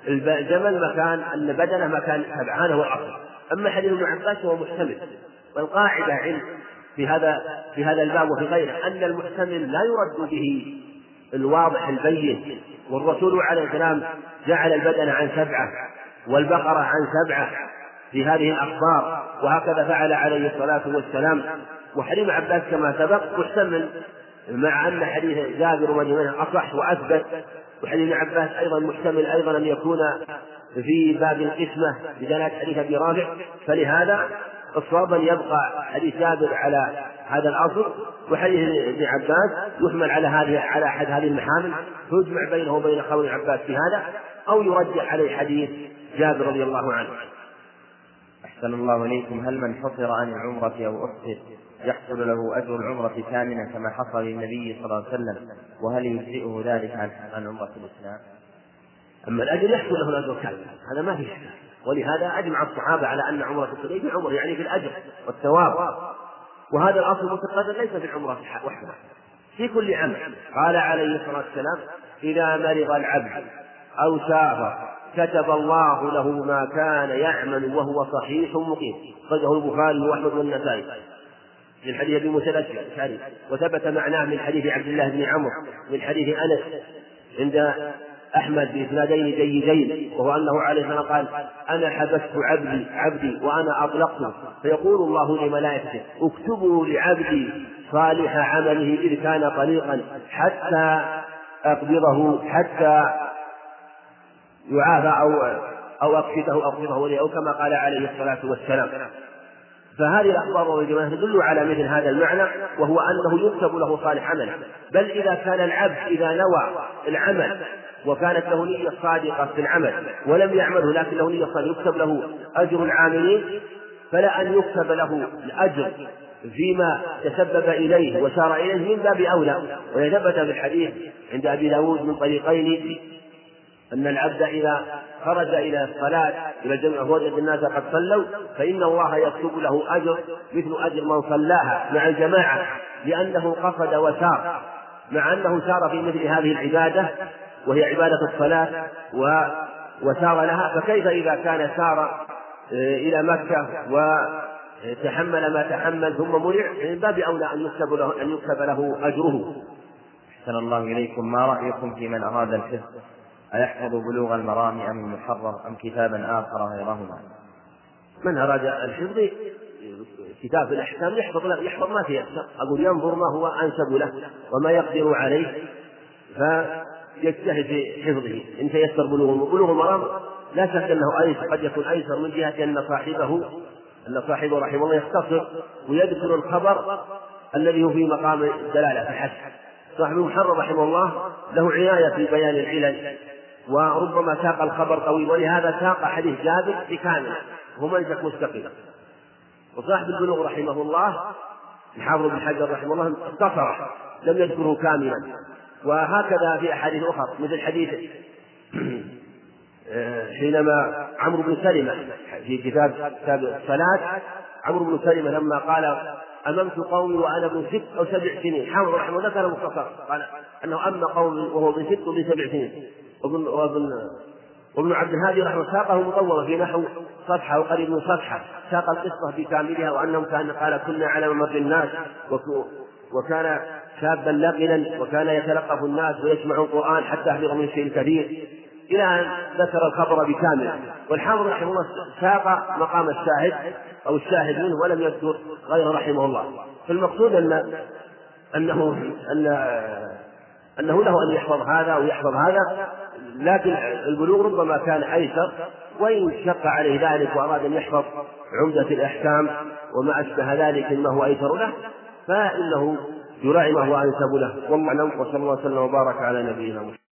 الجمل مكان أن بدنه مكان هذا هو الأصل أما حديث ابن عباس فهو محتمل. والقاعدة عند في هذا في هذا الباب وفي غيره أن المحتمل لا يرد به الواضح البين. والرسول عليه السلام جعل البدن عن سبعة والبقرة عن سبعة في هذه الأخبار وهكذا فعل عليه الصلاة والسلام. وحديث عباس كما سبق محتمل مع أن حديث جابر ومن أصح وأثبت. وحديث ابن عباس أيضا محتمل أيضا أن يكون في باب القسمة بدلالة حديث أبي رافع. فلهذا الصواب أن يبقى حديث جابر على هذا الأصل. وحديث ابن عباس يحمل على هذه على أحد هذه المحامل. فيجمع بينه وبين قول ابن عباس في هذا أو يرجع عليه حديث جابر رضي الله عنه. أحسن الله إليكم. هل من حصر عن العمرة أو أحصر؟ يحصل له أجر العمرة كاملة كما حصل للنبي صلى الله عليه وسلم. وهل يجزئه ذلك عن عن عمرة الإسلام؟ أما الأجر يحصل له الأجر كامل. هذا ما في شك. ولهذا أجمع الصحابة على أن عمرة الحديبية عمر يعني في الأجر والثواب. وهذا الأصل متقدم ليس في العمرة وحدها في كل عمل. قال عليه الصلاة والسلام إذا مرض العبد أو سافر كتب الله له ما كان يعمل وهو صحيح مقيم. أخرجه البخاري وأحمد والنسائي. من حديث أبي موسى الاشعري وثبت معناه من حديث عبد الله بن عمرو من حديث أنس عند أحمد بإسنادين جيدين وهو أنه عليه الصلاة قال أنا حبست عبدي عبدي وأنا أطلقته. فيقول الله لملائكته اكتبوا لعبدي صالح عمله إذ كان طريقا حتى أقبضه حتى يعافى أو أو اقفده أقبضه أو كما قال عليه الصلاة والسلام. فهذه الأخبار والروايات تدل على مثل هذا المعنى وهو أنه يكتب له صالح عمل بل إذا كان العبد إذا نوى العمل وكانت له نية صادقة في العمل ولم يعمله لكن له نية صادقة يكتب له أجر العاملين فلا أن يكتب له الأجر فيما تسبب إليه وسار إليه من باب أولى. ويثبت في الحديث عند أبي داود من طريقين أن العبد إذا خرج إلى الصلاة إلى الجمع ووجد الناس قد صلوا فإن الله يكتب له أجر مثل أجر من صلاها مع الجماعة لأنه قصد وسار مع أنه سار في مثل هذه العبادة وهي عبادة الصلاة و وسار لها فكيف إذا كان سار آه، إلى مكة وتحمل ما تحمل ثم منع من باب أولى أن يكتب له أن يكتب له أجره. أحسن الله إليكم ما رأيكم في من أراد الحفظ أيحفظ بلوغ المرام أم المحرر أم كتابا آخر غيرهما؟ من أراد الحفظ؟ كتاب الأحكام يحفظ لا يحفظ ما تيسر أقول ينظر ما هو أنسب له وما يقدر عليه فيجتهد في حفظه. إن تيسر بلوغ بلوغ المرام لا شك أنه أيسر قد يكون أيسر من جهة أن صاحبه أن صاحبه رحمه الله يختصر ويذكر الخبر الذي هو في مقام الدلالة فحسب صاحب المحرر رحمه الله له عناية في بيان العلل. وربما ساق الخبر طويل ولهذا ساق حديث جابر بكامل. وهو منسك مستقيم. وصاحب البلوغ رحمه الله الحافظ بن حجر رحمه الله اختصر لم يذكره كاملا. وهكذا في أحاديث أخرى مثل حديث حينما عمرو بن سلمة في كتاب كتاب الصلاة عمرو بن سلمة لما قال أممت قومي وأنا ابن ست أو سبع سنين. حافظ رحمه الله كان مختصر قال أنه اما قومي وهو ابن ست وابن سبع سنين. وابن وابن وابن عبد الهادي رحمه الله ساقه مطولا في نحو صفحه أو قريب من صفحه ساق القصة بكاملها وانهم كان قال كنا على ممر الناس وكان شابا لقنا وكان يتلقف الناس ويسمع القرآن حتى حفظ من شيء كثير إلى أن ذكر الخبر بكامله والحافظ رحمه الله ساق مقام الشاهد أو الشاهد منه ولم يذكر غيره رحمه الله. فالمقصود ان انه ان أنه له أن يحفظ هذا ويحفظ هذا. لكن البلوغ ربما كان أيسر وإن شق عليه ذلك وأراد أن يحفظ عمدة الإحكام وما أشبه ذلك مما هو أيسر له فإنه يراعي ما هو أنسب له. والله اعلم وصلى الله وسلم وبارك على نبينا محمد.